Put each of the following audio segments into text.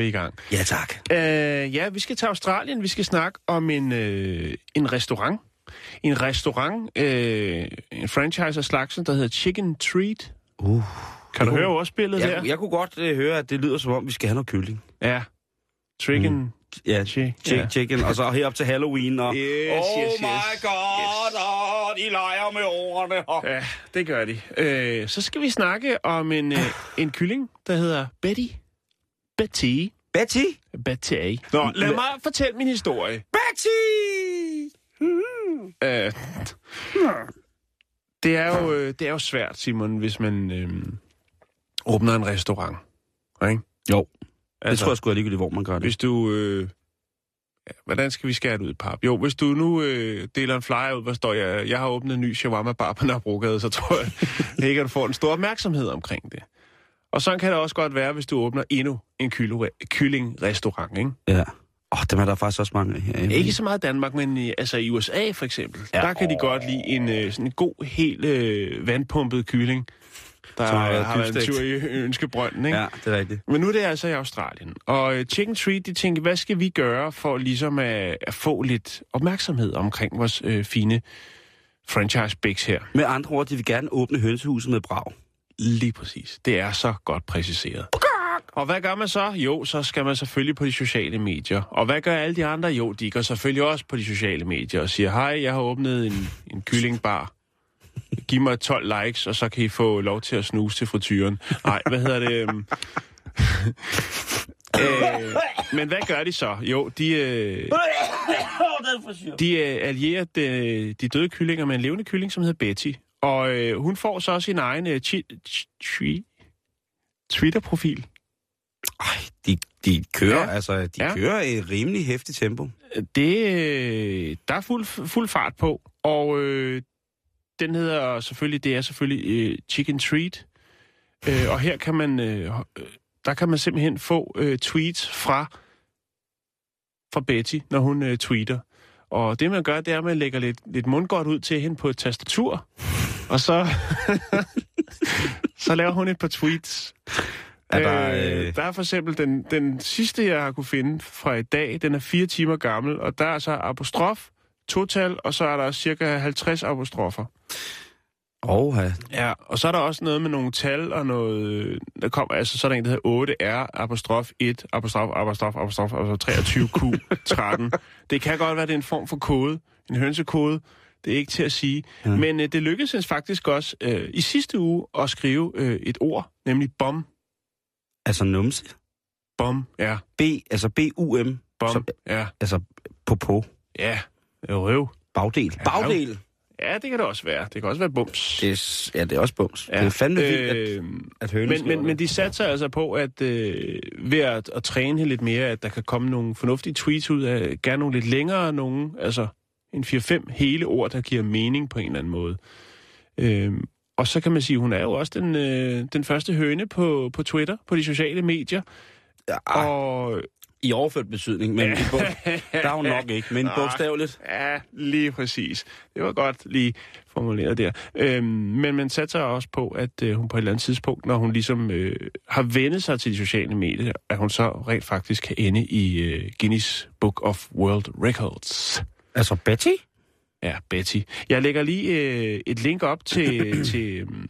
Vi i gang. Ja, tak. Øh, ja, vi skal til Australien. Vi skal snakke om en, øh, en restaurant. En restaurant, øh, en franchise af slagsen, der hedder Chicken Treat. Uh. Kan du Uh. høre ordspillet Jeg, der? jeg kunne godt uh, høre, at det lyder som om, vi skal have noget kylling. Ja. Chicken... Ja, Chi- chick, ja. chicken, og så herop til Halloween, og... Yes, oh yes, my yes. god, og de leger med ordene. Og... Ja, det gør de. Øh, så skal vi snakke om en, øh, en kylling, der hedder Betty. Betty. Betty! Betty. Nå, lad mig fortælle min historie. Betty! Øh, det, er jo, øh, det er jo svært, Simon, hvis man øh, åbner en restaurant. Ikke? Jo, det Altså, tror jeg sgu er ligegyldigt, hvor man gør det. Hvis du... Øh, ja, hvordan skal vi skære det ud i pap? Jo, hvis du nu øh, deler en flyer ud, hvor står jeg, jeg har åbnet en ny shawarma bar på Nørrebrogade, så tror jeg ikke, at du får en stor opmærksomhed omkring det. Og sådan kan det også godt være, hvis du åbner endnu en kyllingrestaurant, ikke? Ja. Åh, oh, dem er der faktisk også mange af her. Ikke så meget i Danmark, men i, altså i USA for eksempel. Ja, Ja, der kan de godt lide en, øh, sådan en god, helt øh, vandpumpet kylling, der har været har været en tur i ønskebrønden, ikke? Ja, det er rigtigt. Men nu er det altså i Australien. Og øh, Chicken Treat, de tænker, hvad skal vi gøre for ligesom at, at få lidt opmærksomhed omkring vores øh, fine franchise bigs her? Med andre ord, de vil gerne åbne hønsehuset med brag. Lige præcis. Det er så godt præciseret. Og hvad gør man så? Jo, så skal man selvfølgelig på de sociale medier. Og hvad gør alle de andre? Jo, de går selvfølgelig også på de sociale medier og siger, hej, jeg har åbnet en, en kyllingbar. Giv mig 12 likes, og så kan I få lov til at snuse til frityren. Nej, hvad hedder det? øhm? øh, men hvad gør de så? Jo, de, øh, de øh, allierer de, de døde kyllinger med en levende kylling, som hedder Betty. Og øh, hun får så sin egen øh, Twitter-profil. Ej, de, de kører, Ja. altså, de Ja. kører i rimelig hæftigt tempo. Det, øh, der er fuld, fuld fart på, og øh, den hedder selvfølgelig, det er selvfølgelig øh, Chicken Treat. Øh, og her kan man, øh, øh, der kan man simpelthen få øh, tweets fra, fra Betty, når hun øh, tweeter. Og det man gør, det er, at man lægger lidt, lidt mundgodt ud til hende på et tastatur, og så, så laver hun et par tweets. Er der, øh, øh, der er for eksempel den, den sidste, jeg har kunne finde fra i dag, den er fire timer gammel, og der er så apostrof, total, og så er der cirka 50 apostrofer. Åh, ja. Og så er der også noget med nogle tal og noget... Der kommer, altså, så er der en, der hedder 8R, apostrof 1, apostrof, apostrof, apostrof, apostrof 23Q13. det kan godt være, det er en form for kode, en hønsekode. Det er ikke til at sige. Ja. Men øh, det lykkedes hende faktisk også øh, i sidste uge at skrive øh, et ord, nemlig bom. Altså numse. Bom, ja. B, altså B-U-M. Bom, Som- ja. Altså på på. Ja, røv. Bagdel. Ja, Bagdel. Ja, det kan det også være. Det kan også være bums. Det er, ja, det er også bums. Ja. Det er fandme vildt, at, øh, at høne men, men, men de satser altså på, at øh, ved at, at træne lidt mere, at der kan komme nogle fornuftige tweets ud af, gerne nogle lidt længere nogen, altså en 4-5 hele ord, der giver mening på en eller anden måde. Øh, og så kan man sige, hun er jo også den, øh, den første høne på, på Twitter, på de sociale medier. Ja, Og I overført betydning, men i bog, der er hun nok ikke. Men bogstaveligt. Ja, lige præcis. Det var godt lige formuleret der. Øhm, men man satser også på, at øh, hun på et eller andet tidspunkt, når hun ligesom øh, har vendet sig til de sociale medier, at hun så rent faktisk kan ende i øh, Guinness Book of World Records. Altså Betty? Ja, Betty. Jeg lægger lige øh, et link op til, til, øhm,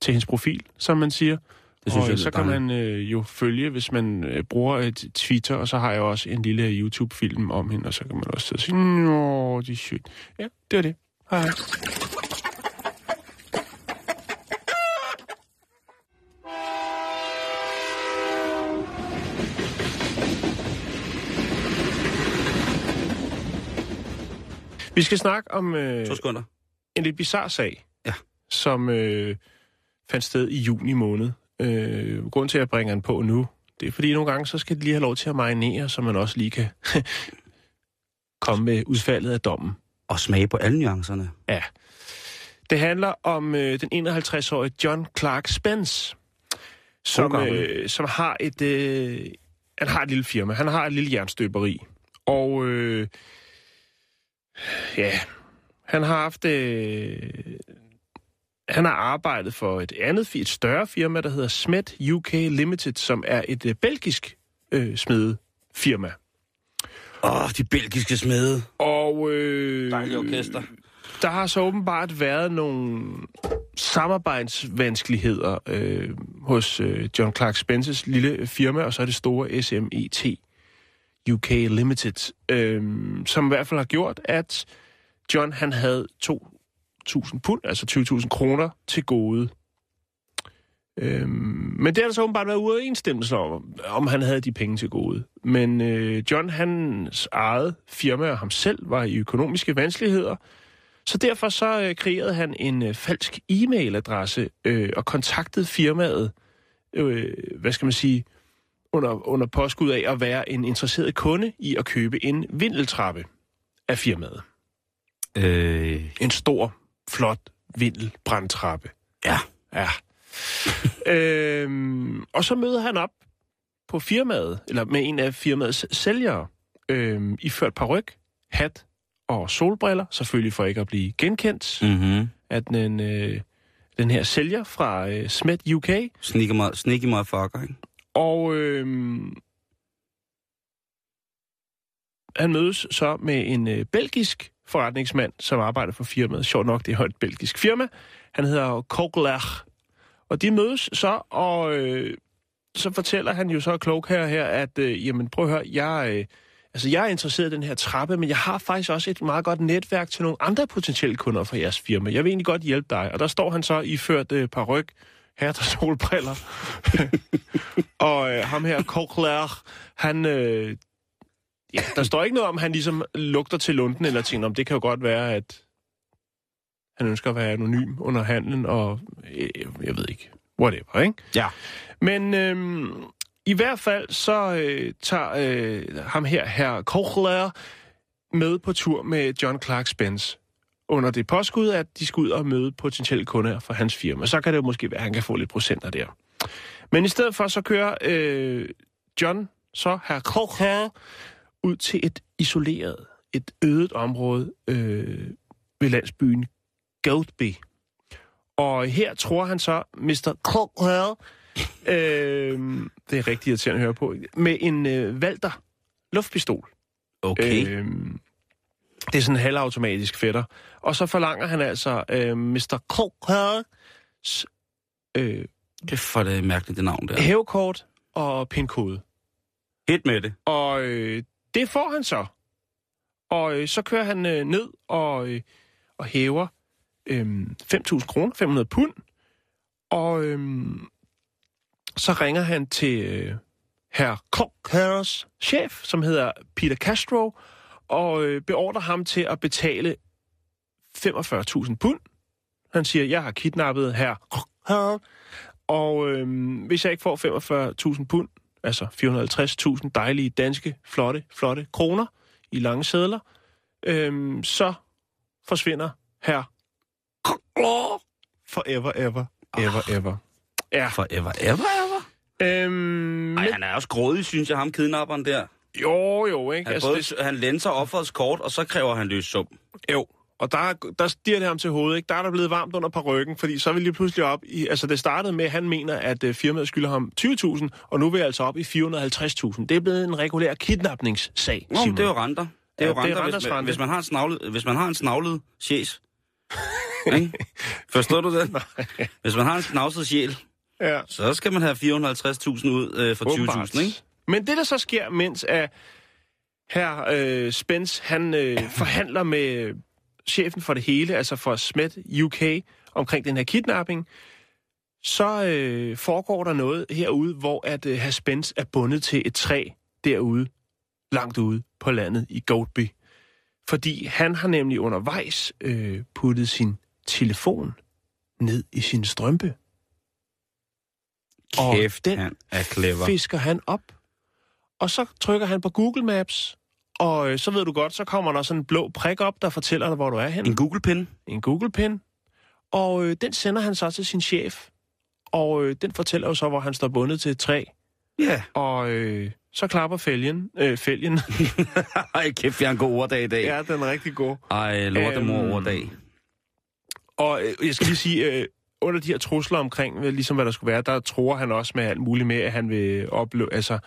til hendes profil, som man siger. Det synes og jeg så kan man øh, jo følge, hvis man øh, bruger et Twitter, og så har jeg også en lille YouTube-film om hende, og så kan man også sige, Nå, det er sygt. Ja, det var det. Hej. Vi skal snakke om øh, To sekunder. en lidt bizarre sag, Ja. som øh, fandt sted i juni måned. Øh, grunden til, at jeg bringer den på nu, det er fordi nogle gange, så skal det lige have lov til at marinere, så man også lige kan komme med udfaldet af dommen. Og smage på alle nuancerne. Ja. Det handler om øh, den 51-årige John Clark Spence, som, øh, som har et øh, han har et lille firma. Han har et lille jernstøberi. Og øh, ja, han har haft øh, han har arbejdet for et andet, et større firma, der hedder Smet UK Limited, som er et øh, belgisk øh, smedefirma. Åh, oh, de belgiske smede. Og øh, Dejlige orkester. der har så åbenbart været nogle samarbejdsvanskeligheder øh, hos øh, John Clark Spences lille firma, og så er det store SMET UK Limited, øh, som i hvert fald har gjort, at John han havde 2.000 pund, altså 20.000 kroner til gode. Øhm, men det har der så åbenbart været uoverensstemmelse om, om han havde de penge til gode. Men øh, John, hans eget firma og ham selv var i økonomiske vanskeligheder, så derfor så øh, kreerede han en øh, falsk e-mailadresse øh, og kontaktede firmaet, øh, hvad skal man sige, under, under påskud af at være en interesseret kunde i at købe en vindeltrappe af firmaet. Øh, En stor, flot vindelbrandtrappe. ja. Ja. øhm, og så møder han op på firmaet, eller med en af firmaets sælgere, øhm, iført paryk, hat og solbriller, selvfølgelig for ikke at blive genkendt Mm-hmm. af den, øh, den her sælger fra øh, Smet UK. Sneaky, mo- sneaky motherfucker, ikke? Og øh, han mødes så med en øh, belgisk forretningsmand, som arbejder for firmaet. Sjovt nok, det er et belgisk firma. Han hedder Kogler. Og de mødes så, og øh, så fortæller han jo så klog her, her at, øh, jamen prøv at høre, jeg, øh, altså, jeg er interesseret i den her trappe, men jeg har faktisk også et meget godt netværk til nogle andre potentielle kunder fra jeres firma. Jeg vil egentlig godt hjælpe dig. Og der står han så iført øh, paryk, hat og solbriller. og øh, ham her, Kogler, han... Øh, ja, der står ikke noget om, han ligesom lugter til lunden eller ting om. Det kan jo godt være, at han ønsker at være anonym under handlen, og øh, jeg ved ikke, whatever, ikke? Ja. Men øhm, i hvert fald så øh, tager øh, ham her, her Kochler, med på tur med John Clark Spence under det påskud, at de skal ud og møde potentielle kunder for hans firma. Så kan det jo måske være, at han kan få lidt procenter der. Men i stedet for, så kører øh, John, så her Kochler, ud til et isoleret, et ødet område øh, ved landsbyen Goatby. Og her tror han så, Mr. Cochran, øh, det er rigtig irriterende at høre på, med en øh, Walter luftpistol. Okay. Øh, det er sådan en halvautomatisk fætter. Og så forlanger han altså øh, Mr. Cochran's øh, Kæft for det mærkeligt, det navn der. hævekort og pindkode. Hit med det. Og øh, det får han så. Og øh, så kører han øh, ned og, øh, og hæver øh, 5.000 kroner, 500 pund. Og øh, så ringer han til øh, herr Cockers chef, som hedder Peter Castro, og øh, beordrer ham til at betale 45.000 pund. Han siger, jeg har kidnappet Cocker, og øh, hvis jeg ikke får 45.000 pund, altså 450.000 dejlige danske, flotte, flotte kroner i lange sædler, øhm, så forsvinder her forever, ever, ever, ever. Ja, Forever, ever, ever. øhm, Ej, han er også grådig, synes jeg, ham kidnapperen der. jo, jo, ikke? Han, Altså, både, det, han lænser offerets kort, og så kræver han løs sum. jo, og der, er- der stiger det ham til hovedet, ikke? Der er der blevet varmt under ryggen, fordi så vil lige pludselig op i... Altså, det startede med, at han mener, at øh, firmaet skylder ham 20.000, og nu vil jeg altså op i 450.000. Det er blevet en regulær kidnapningssag, Nå, Simon. det er jo renter. Det er Ja, jo det er renter, hvis, man, hvis, man har en snavlet, hvis man har en snavlet sjæs. Ikke? Forstår du det? Hvis man har en snavset sjæl, Ja. Så skal man have 450.000 ud øh, for Åbenbart. 20.000, ikke? Men det, der så sker, mens at her øh, Spence, han øh, forhandler med chefen for det hele, altså for Smet UK, omkring den her kidnapping, så øh, foregår der noget herude, hvor at øh, herr Spence er bundet til et træ derude, langt ude på landet i Goatby. Fordi han har nemlig undervejs øh, puttet sin telefon ned i sin strømpe. Og Kæft, den han er clever. fisker han op, og så trykker han på Google Maps, og øh, så ved du godt, så kommer der sådan en blå prik op, der fortæller dig, hvor du er henne. En Google-pin? En Google-pin. Og øh, den sender han så til sin chef, og øh, den fortæller jo så, hvor han står bundet til et træ. Ja. Og øh, så klapper fælgen. Øh, fælgen. Ej, kæft, jeg har en god orddag i dag. ja, den er rigtig god. Ej, lortemor Øhm, orddag. Og øh, jeg skal lige sige, øh, under de her trusler omkring, øh, ligesom hvad der skulle være, der tror han også med alt muligt med, at han vil uploade, altså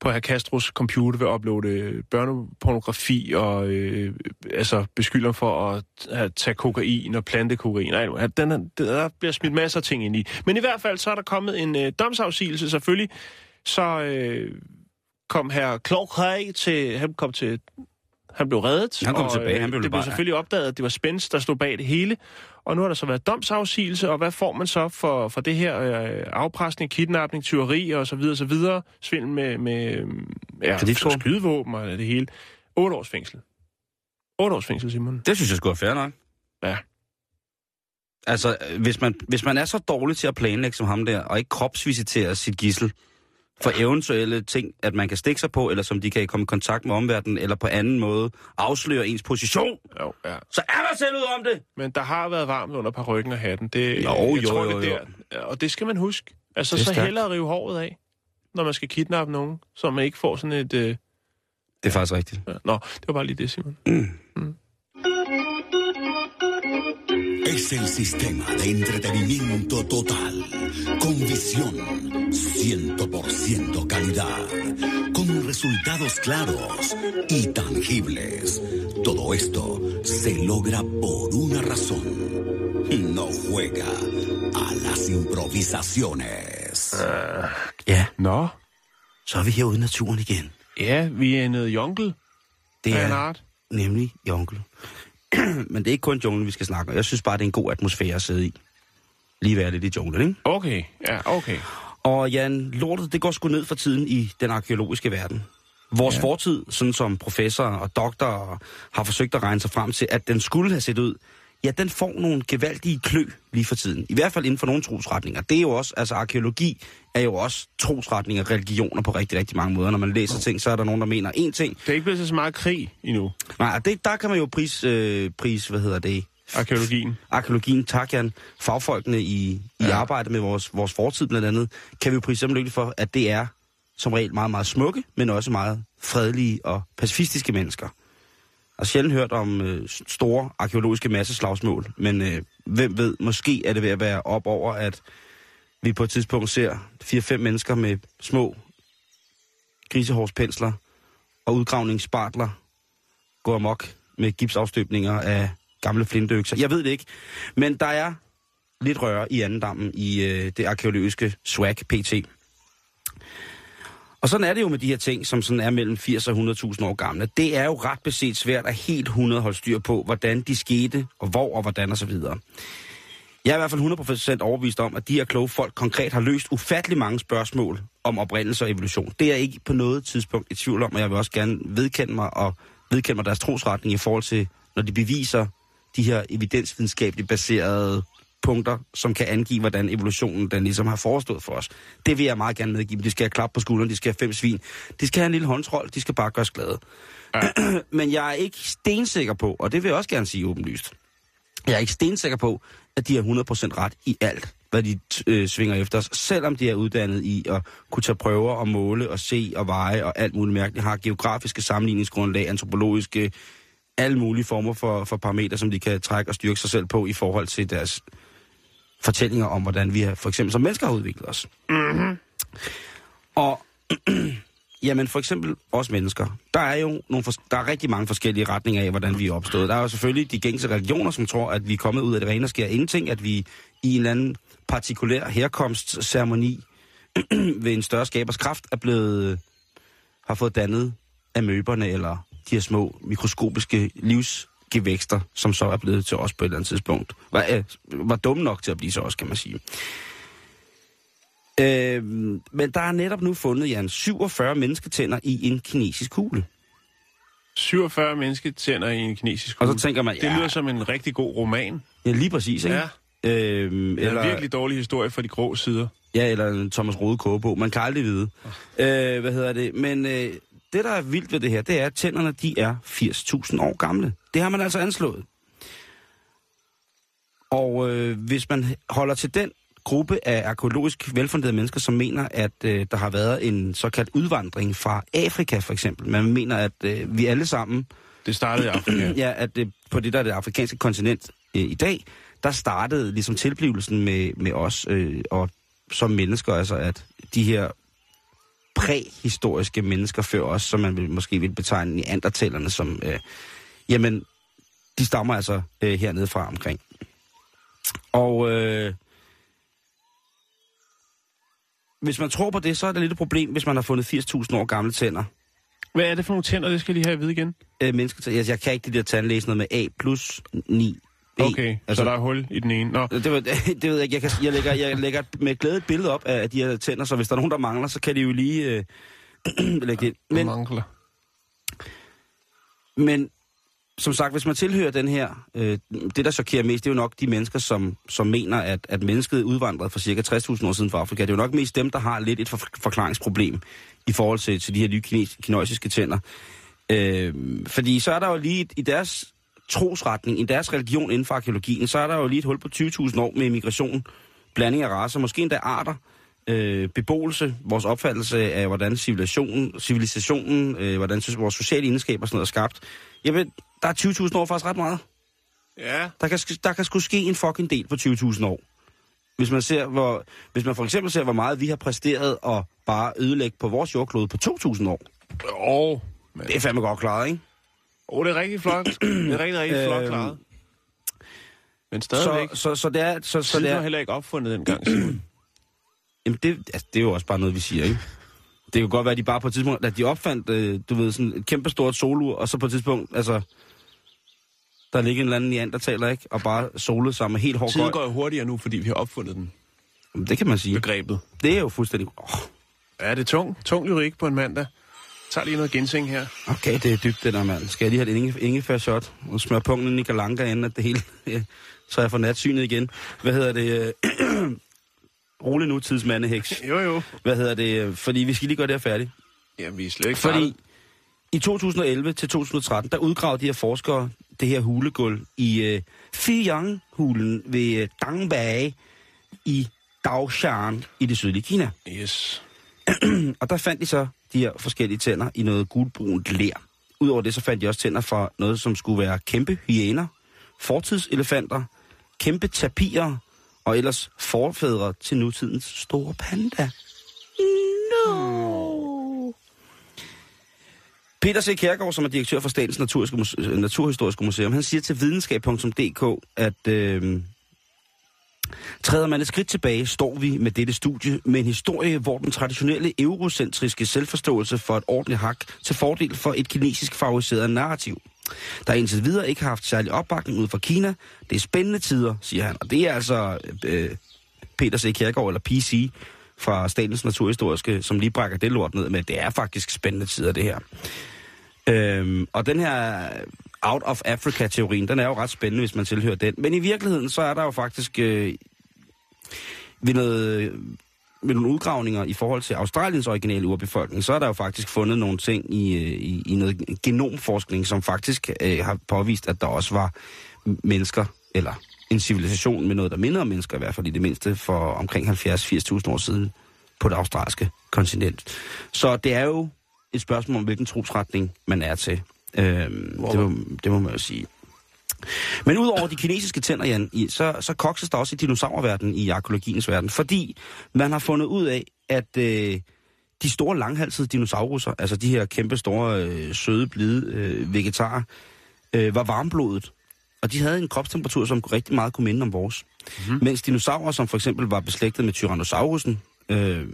på herr Castros computer vil uploade øh, børnepornografi og øh, altså beskylder for at, at tage kokain og plante kokain. Nej, at den, er- der bliver smidt masser af ting ind i. Men i hvert fald så er der kommet en øh, domsafsigelse selvfølgelig. Så øh, kom herr Clark til, han kom til han blev reddet. Han kom og, tilbage, øh, han blev det blev bare- selvfølgelig opdaget, at det var Spence, der stod bag det hele. Og nu har der så været domsafsigelse, og hvad får man så for, for det her øh, afpresning, kidnapning, tyveri og så videre, så videre, svindel med, med øh, ja, skydevåben og det hele. 8 års fængsel. 8 års fængsel, Simon. Det synes jeg skulle være fair nok. Ja. Altså, øh, hvis man, hvis man er så dårlig til at planlægge som ham der, og ikke kropsvisitere sit gissel for eventuelle ting, at man kan stikke sig på, eller som de kan komme i kontakt med omverdenen, eller på anden måde afsløre ens position, Jo, ja. så er man selv ud om det. Men der har været varmt under par ryggen og hatten. Det, Jo, jeg jo, tror, jo, det jo. der. Og det skal man huske. Altså, så hellere rive håret af, når man skal kidnappe nogen, så man ikke får sådan et... Øh... Det er faktisk rigtigt. ja. Nå, det var bare lige det, Simon. Es el sistema de entretenimiento total, con visión, 100% calidad, con resultados claros y tangibles. Todo esto se logra por una razón. No juega a las improvisaciones. Ja, Nå, så er vi herude i naturen igen. ja, vi er i noget jungle Det en er art. nemlig jungle. Men det er ikke kun junglen, vi skal snakke om. Jeg synes bare, det er en god atmosfære at sidde i. Lige være lidt i junglen, ikke? Okay, ja, okay. Og Jan, lortet, det går sgu ned for tiden i den arkeologiske verden. Vores Ja. fortid, sådan som professorer og doktorer har forsøgt at regne sig frem til, at den skulle have set ud, ja, den får nogle gevaldige klø lige for tiden. I hvert fald inden for nogle trosretninger. Det er jo også, altså arkeologi er jo også trosretninger, religioner på rigtig, rigtig mange måder. Når man læser ting, så er der nogen, der mener én ting. Det er ikke blevet så meget krig endnu, Nej, det, der kan man jo pris, øh, pris hvad hedder det, arkeologien. arkeologien, tak Jan, fagfolkene i, i Ja. arbejdet med vores, vores fortid blandt andet, kan vi jo prise dem for, at det er som regel meget, meget smukke, men også meget fredelige og pacifistiske mennesker. Jeg har sjældent hørt om øh, store arkeologiske masseslagsmål, men øh, hvem ved, måske er det ved at være op over, at vi på et tidspunkt ser 4-5 mennesker med små grisehårspensler og udgravningsspartler gå amok med gipsafstøbninger af gamle flintøkser. Jeg ved det ikke, men der er lidt røre i andendammen i øh, det arkeologiske swag PT. Og sådan er det jo med de her ting, som sådan er mellem 80 og 100.000 år gamle. Det er jo ret beset svært at helt 100 holde styr på, hvordan de skete, og hvor og hvordan og så videre. Jeg er i hvert fald 100% overbevist om, at de her kloge folk konkret har løst ufattelig mange spørgsmål om oprindelse og evolution. Det er jeg ikke på noget tidspunkt i tvivl om, og jeg vil også gerne vedkende mig og vedkende mig deres trosretning i forhold til, når de beviser de her evidensvidenskabeligt baserede punkter, som kan angive, hvordan evolutionen den ligesom har forestået for os. Det vil jeg meget gerne medgive. De skal have klap på skulderen, de skal have fem svin, de skal have en lille håndtrol, de skal bare gøres glade. Ja. Men jeg er ikke stensikker på, og det vil jeg også gerne sige åbenlyst, jeg er ikke stensikker på, at de har 100% ret i alt, hvad de øh, svinger efter os, selvom de er uddannet i at kunne tage prøver og måle og se og veje og alt muligt mærkeligt, har geografiske sammenligningsgrundlag, antropologiske, alle mulige former for, for parametre, som de kan trække og styrke sig selv på i forhold til deres fortællinger om, hvordan vi har, for eksempel som mennesker har udviklet os. Mm-hmm. Og Jamen for eksempel os mennesker. Der er jo nogle, der er rigtig mange forskellige retninger af, hvordan vi er opstået. Der er jo selvfølgelig de gængse religioner, som tror, at vi er kommet ud af det rene og sker ingenting, at vi i en eller anden partikulær herkomstceremoni ved en større skabers kraft er blevet, har fået dannet amøberne eller de her små mikroskopiske livsgevækster, som så er blevet til os på et eller andet tidspunkt. Var, øh, var dumme nok til at blive så også, kan man sige. Øh, men der er netop nu fundet, Jan, 47 mennesketænder i en kinesisk kugle. 47 mennesketænder i en kinesisk Og så kugle. tænker man, Det ja, lyder som en rigtig god roman. ja lige præcis, ikke? Ja. Øhm, Det er eller, en virkelig dårlig historie for de grå sider. Ja, eller en Thomas Rode kogebog. Man kan aldrig vide. Øh, hvad hedder det? Men øh, det, der er vildt ved det her, det er, at tænderne de er 80.000 år gamle. Det har man altså anslået. Og øh, hvis man holder til den gruppe af arkeologisk velfunderede mennesker, som mener, at øh, der har været en såkaldt udvandring fra Afrika for eksempel. Man mener, at øh, vi alle sammen Det startede i Afrika. Ja, at det, på det der er det afrikanske kontinent øh, i dag, der startede ligesom tilblivelsen med, med os øh, og som mennesker, altså at de her præhistoriske mennesker før os, som man vil, måske vil betegne neandertalerne som, øh, jamen, de stammer altså øh, hernede fra omkring. Og øh, hvis man tror på det, så er det lidt et problem, hvis man har fundet 80.000 år gamle tænder. Hvad er det for nogle tænder, det skal jeg lige have at vide igen? Øh, mennesker, jeg, jeg kan ikke de der tandlæse noget med A plus 9 B. Okay, altså, så der er hul i den ene. Nå, Det, ved, det ved jeg ikke. Jeg, kan, jeg, lægger, jeg lægger med glæde et billede op af de her tænder, så hvis der er nogen, der mangler, så kan de jo lige øh, lægge det ind. men... Mangler. men som sagt, hvis man tilhører den her, øh, det der chokerer mest, det er jo nok de mennesker, som, som mener, at, at mennesket udvandrede for cirka 60.000 år siden fra Afrika. Det er jo nok mest dem, der har lidt et for, forklaringsproblem i forhold til, til de her nye kines, kinesiske tænder. Øh, fordi så er der jo lige i deres trosretning, i deres religion inden for arkeologien, så er der jo lige et hul på 20.000 år med migration, blanding af raser, måske endda arter, øh, beboelse, vores opfattelse af, hvordan civilisationen, civilisationen øh, hvordan vores sociale egenskaber og sådan noget er skabt. Ved, der er 20.000 år faktisk ret meget. Ja, Der kan, der kan sgu ske en fucking del på 20.000 år. Hvis man, ser, hvor, hvis man for eksempel ser, hvor meget vi har præsteret at bare ødelægge på vores jordklode på 2.000 år. åh, men... Det er fandme godt klaret, ikke? Åh, det er rigtig flot. Det er rigtig, rigtig flot Øhm, klaret. Men Så, stadigvæk. så, så, det er... Så, så Så det er heller ikke opfundet dengang, Simon. jamen det, altså, det er jo også bare noget, vi siger, ikke? Det kan godt være, at de bare på et tidspunkt, at de opfandt, øh, du ved, sådan et kæmpe stort solur, og så på et tidspunkt, altså, der ligger en eller anden neandertaler, ikke? Og bare solet sig med helt hård Tiden går jo hurtigere nu, fordi vi har opfundet den. Jamen, Det kan man sige. Begrebet. Det er jo fuldstændig... Oh, Ja, det er tung. Tung lyrik på en mandag. Tager lige noget ginseng her. okay, det er dybt, det der, mand. Skal jeg lige have et inge, ingefær-shot og smøre pungen i galanka, inden at det hele... Så jeg får natsynet igen. Hvad hedder det? øh, Rolig nu, tidsmandeheks. Jo, jo. Hvad hedder det? øh, Fordi vi skal lige gøre det her færdigt. Jamen, vi er slet ikke Fordi i 2011 til 2013, der udgravede de her forskere det her hulegulv i øh, Fiyang-hulen ved øh, Dangbage i Daoshan i det sydlige Kina. Yes. Og der fandt de så de her forskellige tænder i noget gulbrunt ler. Udover det, så fandt de også tænder fra noget, som skulle være kæmpe hyæner, fortidselefanter, kæmpe tapirer og ellers forfædre til nutidens store panda. No! Peter C. Kjærgaard, som er direktør for Statens Naturhistoriske Museum, han siger til videnskab.dk, at øh, Træder man et skridt tilbage, står vi med dette studie med en historie, hvor den traditionelle eurocentriske selvforståelse for et ordentligt hak til fordel for et kinesisk favoriseret narrativ. Der indtil videre ikke har haft særlig opbakning ud fra Kina. Det er spændende tider, siger han. Og det er altså øh, Peter C. Kjærgaard, eller PC, fra Statens Naturhistoriske, som lige brækker det lort ned med. Det er faktisk spændende tider, det her. Øhm, og den her out of Africa-teorien, den er jo ret spændende, hvis man tilhører den. Men i virkeligheden, så er der jo faktisk øh, ved, noget, øh, ved nogle udgravninger i forhold til Australiens originale urbefolkning, så er der jo faktisk fundet nogle ting i, øh, i, i noget genomforskning, som faktisk øh, har påvist, at der også var mennesker, eller en civilisation med noget, der minder om mennesker, i hvert fald i det mindste, for omkring 70-80.000 år siden på det australske kontinent. Så det er jo et spørgsmål om, hvilken trosretning man er til. Øhm, det, må, det må man jo sige. Men udover de kinesiske tænder, Jan, så, så kokses der også i dinosaurverdenen, i arkeologiens verden, fordi man har fundet ud af, at øh, de store langhalsede dinosauruser, altså de her kæmpe store, øh, søde, blide øh, vegetarer, øh, var varmblodet. Og de havde en kropstemperatur, som rigtig meget kunne minde om vores. Mm-hmm. Mens dinosaurer, som for eksempel var beslægtet med Tyrannosaurusen, øh,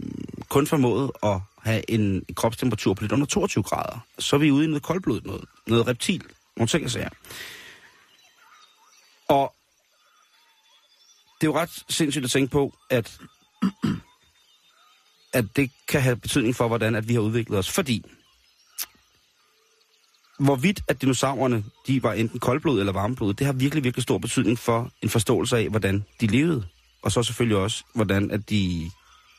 kun formået at have en kropstemperatur på lidt under 22 grader. Så er vi ude i noget koldblod, noget, noget reptil, nogle ting jeg sager. Og det er jo ret sindssygt at tænke på, at, at det kan have betydning for, hvordan at vi har udviklet os. Fordi hvorvidt at dinosaurerne de var enten koldblod eller varmblod, det har virkelig, virkelig stor betydning for en forståelse af, hvordan de levede. Og så selvfølgelig også, hvordan at de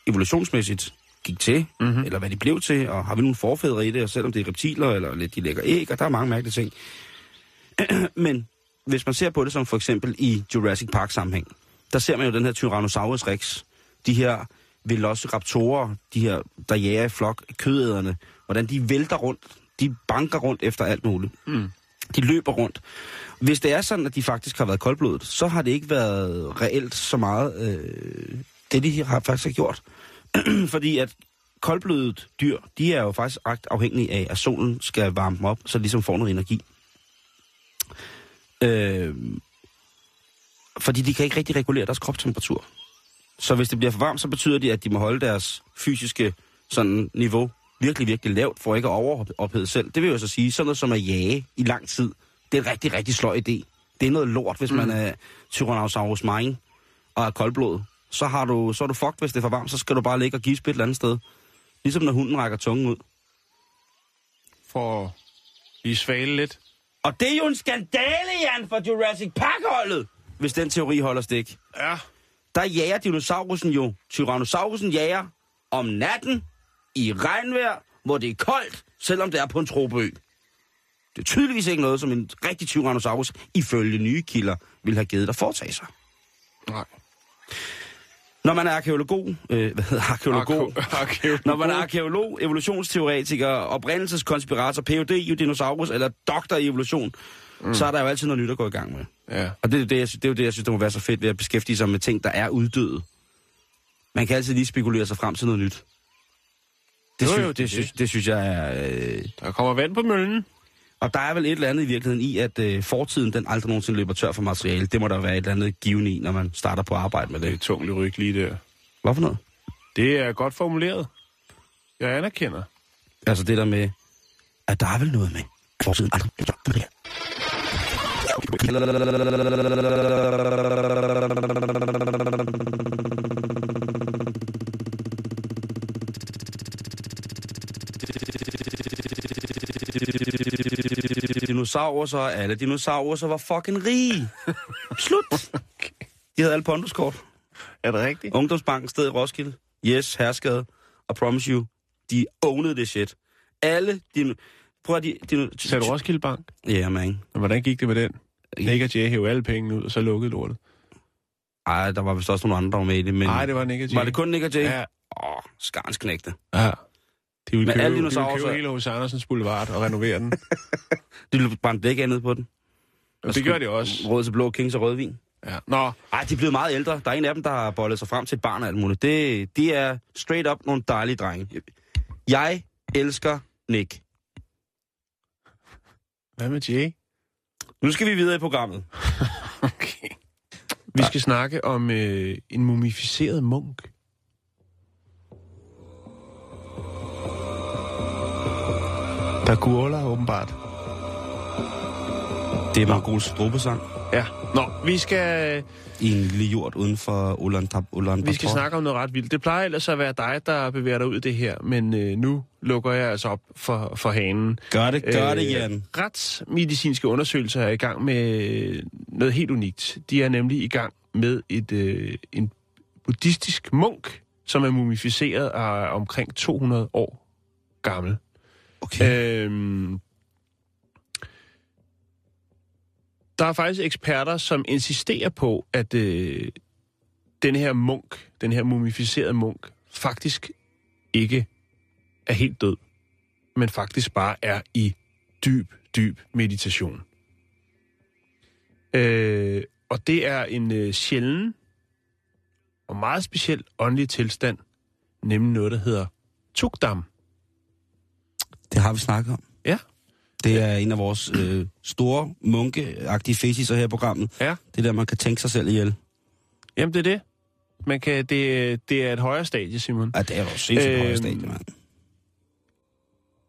evolutionsmæssigt gik til, mm-hmm. eller hvad de blev til, og har vi nogle forfædre i det, og selvom det er reptiler, eller de lægger æg, og der er mange mærkelige ting. Men hvis man ser på det som for eksempel i Jurassic Park sammenhæng, der ser man jo den her Tyrannosaurus rex, de her velociraptorer, de her, der jager i flok, kødæderne, hvordan de vælter rundt, de banker rundt efter alt muligt. Mm. De løber rundt. Hvis det er sådan, at de faktisk har været koldblodet, så har det ikke været reelt så meget øh, det, de har faktisk gjort. Fordi at koldblodet dyr, de er jo faktisk ret afhængige af, at solen skal varme dem op, så de ligesom får noget energi. Øh, fordi de kan ikke rigtig regulere deres kropstemperatur. Så hvis det bliver for varmt, så betyder det, at de må holde deres fysiske sådan, niveau virkelig, virkelig lavt, for ikke at overophede selv. Det vil jo så sige, sådan noget som at jage i lang tid, det er en rigtig, rigtig sløj idé. Det er noget lort, hvis mm. man er Tyrannosaurus marin og er koldblod. Så, har du, så er du fucked, hvis det er for varmt, så skal du bare ligge og gispe et eller andet sted. Ligesom når hunden rækker tungen ud. For lige svale lidt. Og det er jo en skandale, Jan, for Jurassic Park-holdet, hvis den teori holder stik. Ja. Der jager dinosaurusen jo. Tyrannosaurusen jager om natten i regnvejr, hvor det er koldt, selvom det er på en tropeø. Det er tydeligvis ikke noget, som en rigtig Tyrannosaurus, ifølge nye kilder, vil have givet dig foretage sig. Nej. Når man er arkeolog, øh, hvad hedder arkeolog? Arkeolog. Når man er arkeolog, evolutionsteoretiker, oprindelseskonspirator, Ph.D. i dinosaurus eller doktor i evolution, mm. så er der jo altid noget nyt at gå i gang med. Ja. Og det er, det, jeg, synes- det er jo det, jeg synes, der må være så fedt ved at beskæftige sig med ting, der er uddøde. Man kan altid lige spekulere sig frem til noget nyt. Det, Jo, synes, jo, det, det synes, det. det synes jeg er... Øh... Der kommer vand på møllen. Og der er vel et eller andet i virkeligheden i, at øh, fortiden den aldrig nogensinde løber tør for materiale. Det må der være et eller andet givende i, når man starter på arbejde med Det er det. tungt lyrik lige der. Hvorfor noget? Det er godt formuleret. Jeg anerkender. Altså det der med, at der er vel noget med fortiden aldrig løber tør for materiale. Dinosaurer så alle dinosaurer så var fucking rige. Slut. De havde alle pondhuskort. Er det rigtigt? Ungdomsbanken sted i Roskilde. Yes, herskade. I promise you, de owned det shit. Alle dine... Prøv at de... de Sagde du Roskilde Bank? Ja, yeah, man. Men hvordan gik det med den? Nick og Jay hævde alle pengene ud, og så lukkede lortet. Ej, der var vist også nogle andre, der var med i det, men... Nej, det var Nick og Jay. Var det kun Nick og Jay? Ja. Åh, skarns knægte. ja. De Men købe, alle de dinosaurer købe hele hos Andersens Boulevard og renovere den. De ville brænde dæk andet på den. Og det gør de også. Råd til blå kings og rødvin. Ja. Nå, Ej, de er blevet meget ældre. Der er en af dem, der har bollet sig frem til et barn og alt muligt. Det, de er straight up nogle dejlige drenge. Jeg elsker Nick. hvad med Jay? Nu skal vi videre i programmet. Okay. Vi skal snakke om øh, en mumificeret munk. Der guola, åbenbart. Det er Mongols strobesang Ja. Nå, vi skal, i en lille jord uden for Ulaanbaatar. Ulan vi skal snakke om noget ret vildt. Det plejer ellers at være dig, der bevæger dig ud i det her, men øh, nu lukker jeg altså op for, for hanen. Gør det, gør Øh, det, Jan. Retsmedicinske undersøgelser er i gang med noget helt unikt. De er nemlig i gang med et, øh, en buddhistisk munk, som er mumificeret og er omkring 200 år gammel. Okay. Øhm, der er faktisk eksperter, som insisterer på, at øh, den her munk, den her mumificerede munk, faktisk ikke er helt død, men faktisk bare er i dyb, dyb meditation. Øh, og det er en øh, sjælden og meget speciel åndelig tilstand, nemlig noget, der hedder tukdam. Det har vi snakket om. Ja. Det er en af vores øh, store munkeagtige faces her i programmet. Ja. Det der, man kan tænke sig selv ihjel. Jamen, det er det. Man kan, det, det er et højere stadie, Simon. Ja, det er jo sindssygt Øhm, højere stadie, mand.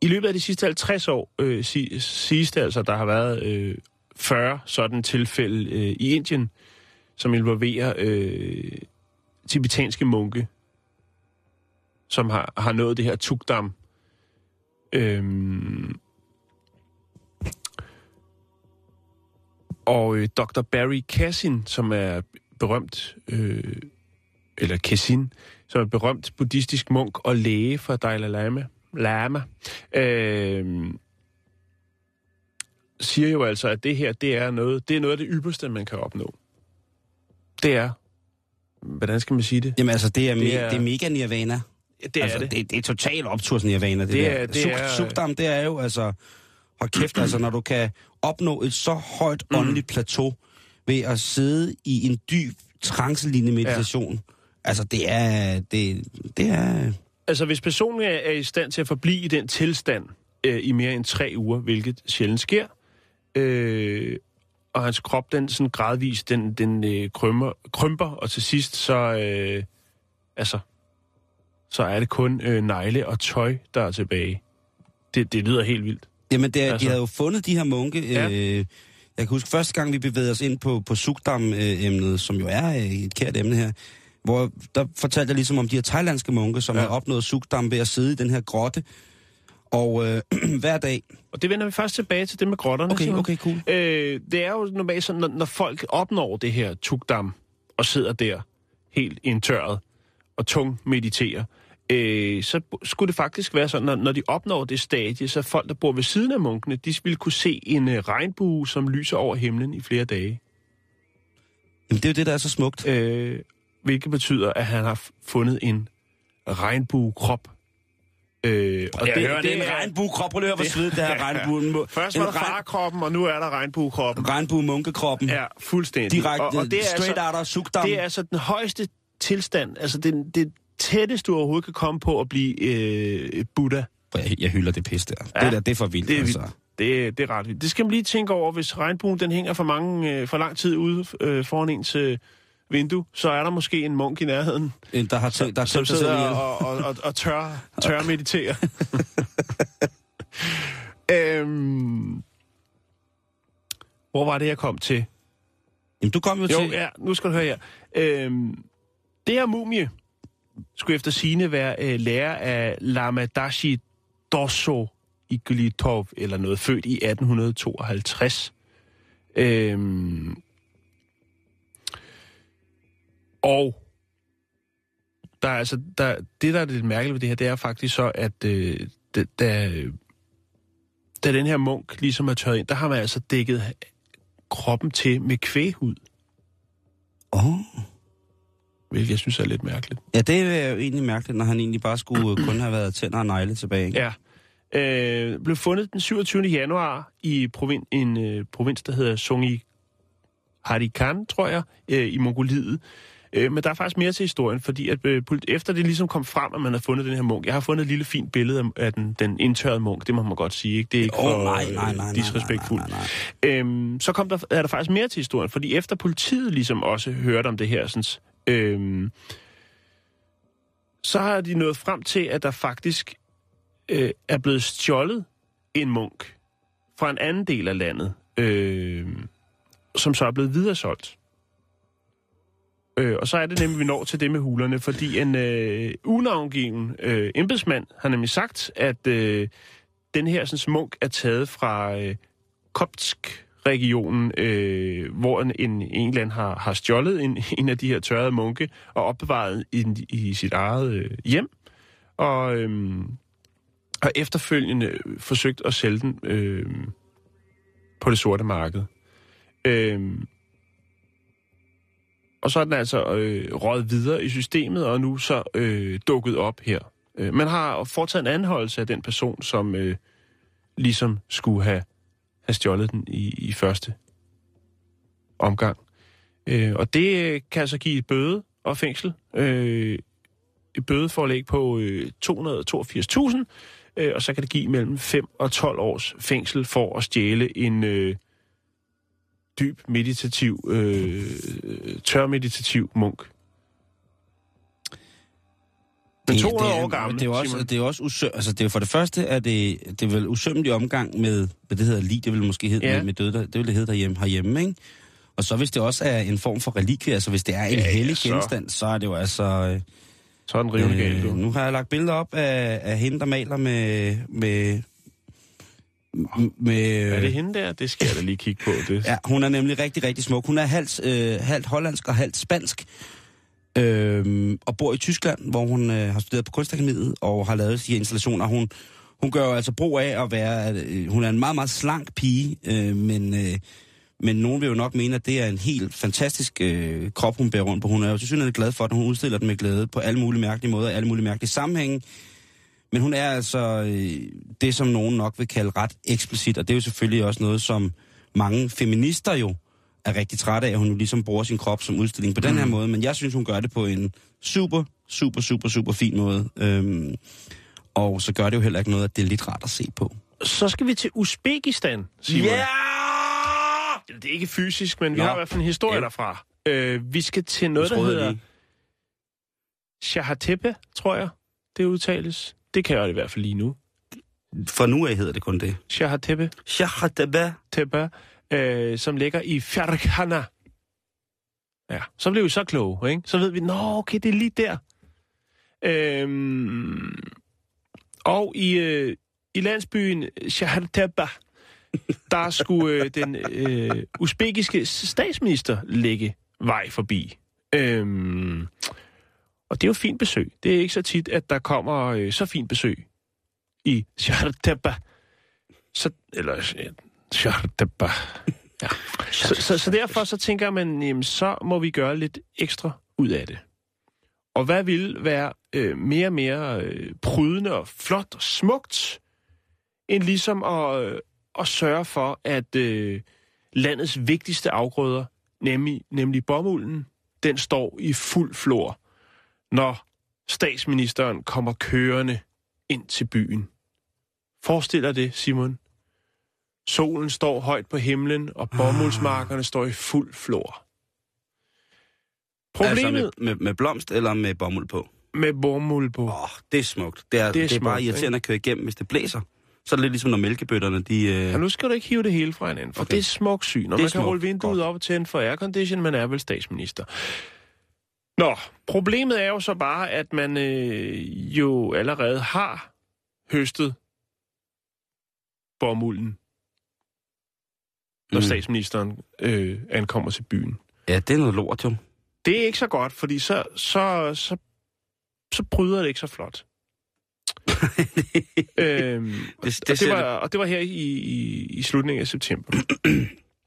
I løbet af de sidste 50 år øh, sig, siges det altså, der har været øh, 40 sådan tilfælde øh, i Indien, som involverer øh, tibetanske munke, som har, har nået det her tukdam. Øhm, og øh, Dr. Barry Kassin, som er berømt, øh, eller Kassin, som er berømt buddhistisk munk og læge for Dalai Lama, Lama øh, siger jo altså, at det her, det er noget, det er noget af det ypperste, man kan opnå. Det er, hvordan skal man sige det? Jamen altså, det er, det er, det er mega nirvana. Det altså, det. det. det er total opturs nirvana, det, Det der. er- det Suk, er- Sukdam, det er jo altså... Hold kæft, altså, når du kan opnå et så højt Mm. åndeligt plateau ved at sidde i en dyb, trancelignende meditation. Ja. Altså, det er... Det, det er... Altså, hvis personen er, er i stand til at forblive i den tilstand øh, i mere end tre uger, hvilket sjældent sker, øh, og hans krop, den sådan gradvist, den, den øh, krymper, krymper, og til sidst, så, øh, altså, så er det kun øh, negle og tøj, der er tilbage. Det, det lyder helt vildt. Jamen, det er, altså. De havde jo fundet de her munke. Ja. Øh, jeg kan huske, første gang vi bevægede os ind på, på Sukdam-emnet, som jo er øh, et kært emne her, hvor der fortalte jeg ligesom om de her thailandske munke, som Ja. har opnået Sukdam ved at sidde i den her grotte. Og øh, hver dag... Og det vender vi først tilbage til det med grotterne. Okay, Simon. okay, cool. Øh, det er jo normalt sådan, når, når folk opnår det her tukdam og sidder der helt indtørret og tung mediterer, øh, så skulle det faktisk være sådan, når, når de opnår det stadie, så folk, der bor ved siden af munkene, de ville kunne se en øh, regnbue, som lyser over himlen i flere dage. Jamen, det er jo det, der er så smukt. Øh, hvilket betyder, at han har fundet en regnbuekrop. Øh, og det, det, det er en regnbuekrop. Prøv at hvor svedigt det her regnbuen. Først var der farkroppen, og nu er der regnbuekroppen. Regnbue-munkekroppen. Ja, fuldstændig. Direkte, og, og det er straight altså, out of Sukdam. Det er altså den højeste tilstand, altså det, det tætteste, du overhovedet kan komme på at blive øh, Buddha. Jeg, jeg hylder det pis der. Ja, det der, det er for vildt, Det er, altså. vildt. det, det er ret vildt. Det skal man lige tænke over, hvis regnbuen den hænger for, mange, øh, for lang tid ude øh, foran ens øh, vindue, så er der måske en munk i nærheden, En, Der har, tænkt, der som sidder og, og, og, og tør, tør meditere. øhm, hvor var det, jeg kom til? Jamen, du kom jo, Jo, til... ja, nu skal du høre her. Øhm, det her mumie skulle efter sine være øh, lærer af Lamadashi Dosso Iglitov, eller noget, født i 1852. Øhm, og der er altså, der, det, der er lidt mærkeligt ved det her, det er faktisk så, at øh, da, da, den her munk ligesom er tørret ind, der har man altså dækket kroppen til med kvæghud. Oh. Hvilket jeg synes er lidt mærkeligt. Ja, det er jo egentlig mærkeligt, når han egentlig bare skulle øh, kun have været tænder og negle tilbage. Ikke? Ja. Øh, blev fundet den 27. januar i provin, en øh, provins, der hedder Sungi Harikan, tror jeg, øh, i Mongoliet. Øh, men der er faktisk mere til historien, fordi at, øh, efter det ligesom kom frem, at man har fundet den her munk. Jeg har fundet et lille fint billede af, af den, den indtørrede munk, det må man godt sige. Ikke? Det er ikke Åh, for nej, nej, nej, nej, disrespektfuldt. nej, nej, Øhm, så kom der, er der faktisk mere til historien, fordi efter politiet ligesom også hørte om det her, sådan, øhm, så har de nået frem til, at der faktisk øh, er blevet stjålet en munk fra en anden del af landet, øh, som så er blevet videresolgt. Øh, og så er det nemlig, vi når til det med hulerne, fordi en øh, unavngiven øh, embedsmand har nemlig sagt, at øh, den her sådan, munk er taget fra øh, regionen, øh, hvor en, en, en eller anden har, har stjålet en, en af de her tørrede munke og opbevaret i, i sit eget øh, hjem. Og, øh, har efterfølgende forsøgt at sælge den øh, på det sorte marked. Øh, og så er den altså øh, røget videre i systemet, og nu så øh, dukket op her. Øh, man har foretaget en anholdelse af den person, som øh, ligesom skulle have, have stjålet den i, i første omgang. Øh, og det kan altså give et bøde og fængsel. Øh, et bødeforlæg på øh, 282.000, øh, og så kan det give mellem 5 og 12 års fængsel for at stjæle en, øh, dyb meditativ, øh, tør meditativ munk. Men 200 det, er- år gammel, Det er også, Simon. det er også usø, altså det er for det første, er det, det er vel usømmelig omgang med, hvad det hedder, lige, det vil måske hedde, Ja. ja. med, med døde, det vil det hedde derhjemme, herhjemme, ikke? Og så hvis det også er en form for relikvie, altså hvis det er en Ja, ja, ja, hellig så- genstand, så er det jo altså... Øh, Så er den rivende galt, du. nu har jeg lagt billeder op af, af hende, der maler med... med med, Er det hende der? Det skal jeg da lige kigge på. Det. Ja, hun er nemlig rigtig, rigtig smuk. Hun er halvt, øh, halvt hollandsk og halvt spansk øh, og bor i Tyskland, hvor hun øh, har studeret på Kunstakademiet og har lavet de her installationer. Hun, hun gør jo altså brug af at være... Øh, hun er en meget, meget slank pige, øh, men, øh, men nogen vil jo nok mene, at det er en helt fantastisk øh, krop, hun bærer rundt på. Hun er jo tilsyneladende glad for, at hun udstiller den med glæde på alle mulige mærkelige måder, alle mulige mærkelige sammenhænge. Men hun er altså øh, det, som nogen nok vil kalde ret eksplicit, og det er jo selvfølgelig også noget, som mange feminister jo er rigtig trætte af, at hun jo ligesom bruger sin krop som udstilling på den her måde. Men jeg synes, hun gør det på en super, super, super, super fin måde. Øhm, og så gør det jo heller ikke noget, at det er lidt rart at se på. Så skal vi til Uzbekistan, Simon. Det er ikke fysisk, men vi Nå. har i hvert fald en historie Ja. derfra. Øh, vi skal til noget, der hedder. Shahatepe, tror jeg, det udtales. Det kan jeg i hvert fald lige nu. For nu af hedder det kun det. Shahatepe, Shahataba. Tepe, øh, som ligger i Ferghana. Ja, så blev vi så kloge, ikke? Så ved vi, nå, okay, det er lige der. Øhm, og i, øh, i landsbyen Shahatepe, der skulle øh, den øh, usbekiske statsminister lægge vej forbi. Øhm, og det er jo fint besøg. Det er ikke så tit, at der kommer øh, så fint besøg i Shahatepe. Så, eller øh, Shahatepe. Ja. Så, så, så derfor så tænker man, jamen, så må vi gøre lidt ekstra ud af det. Og hvad vil være øh, mere og mere øh, prydende og flot og smukt, end ligesom at, øh, at sørge for, at øh, landets vigtigste afgrøder, nemlig, nemlig bomulden, den står i fuld flor, når statsministeren kommer kørende ind til byen. Forestil dig det, Simon. Solen står højt på himlen, og bomuldsmarkerne står i fuld flor. Problemet Altså med, med, med blomst eller med bomuld på? med bomuld på. Åh, oh, det er smukt. Det er, Det er det er bare smukt, irriterende at køre igennem, hvis det blæser. Så er det lidt ligesom, når mælkebøtterne, de... Øh... Ja, nu skal du ikke hive det hele fra hinanden, for okay. Det er smukt syn, og man kan rulle vinduet op og tænde for aircondition, man er vel statsminister. Nå, problemet er jo så bare, at man øh, jo allerede har høstet bomulden, når mm. Statsministeren øh, ankommer til byen. Ja, det er noget lort, jo. Det er ikke så godt, fordi så, så, så, så bryder det ikke så flot. øhm, Det, og, det det, ser var, og det var her i, i, i slutningen af september.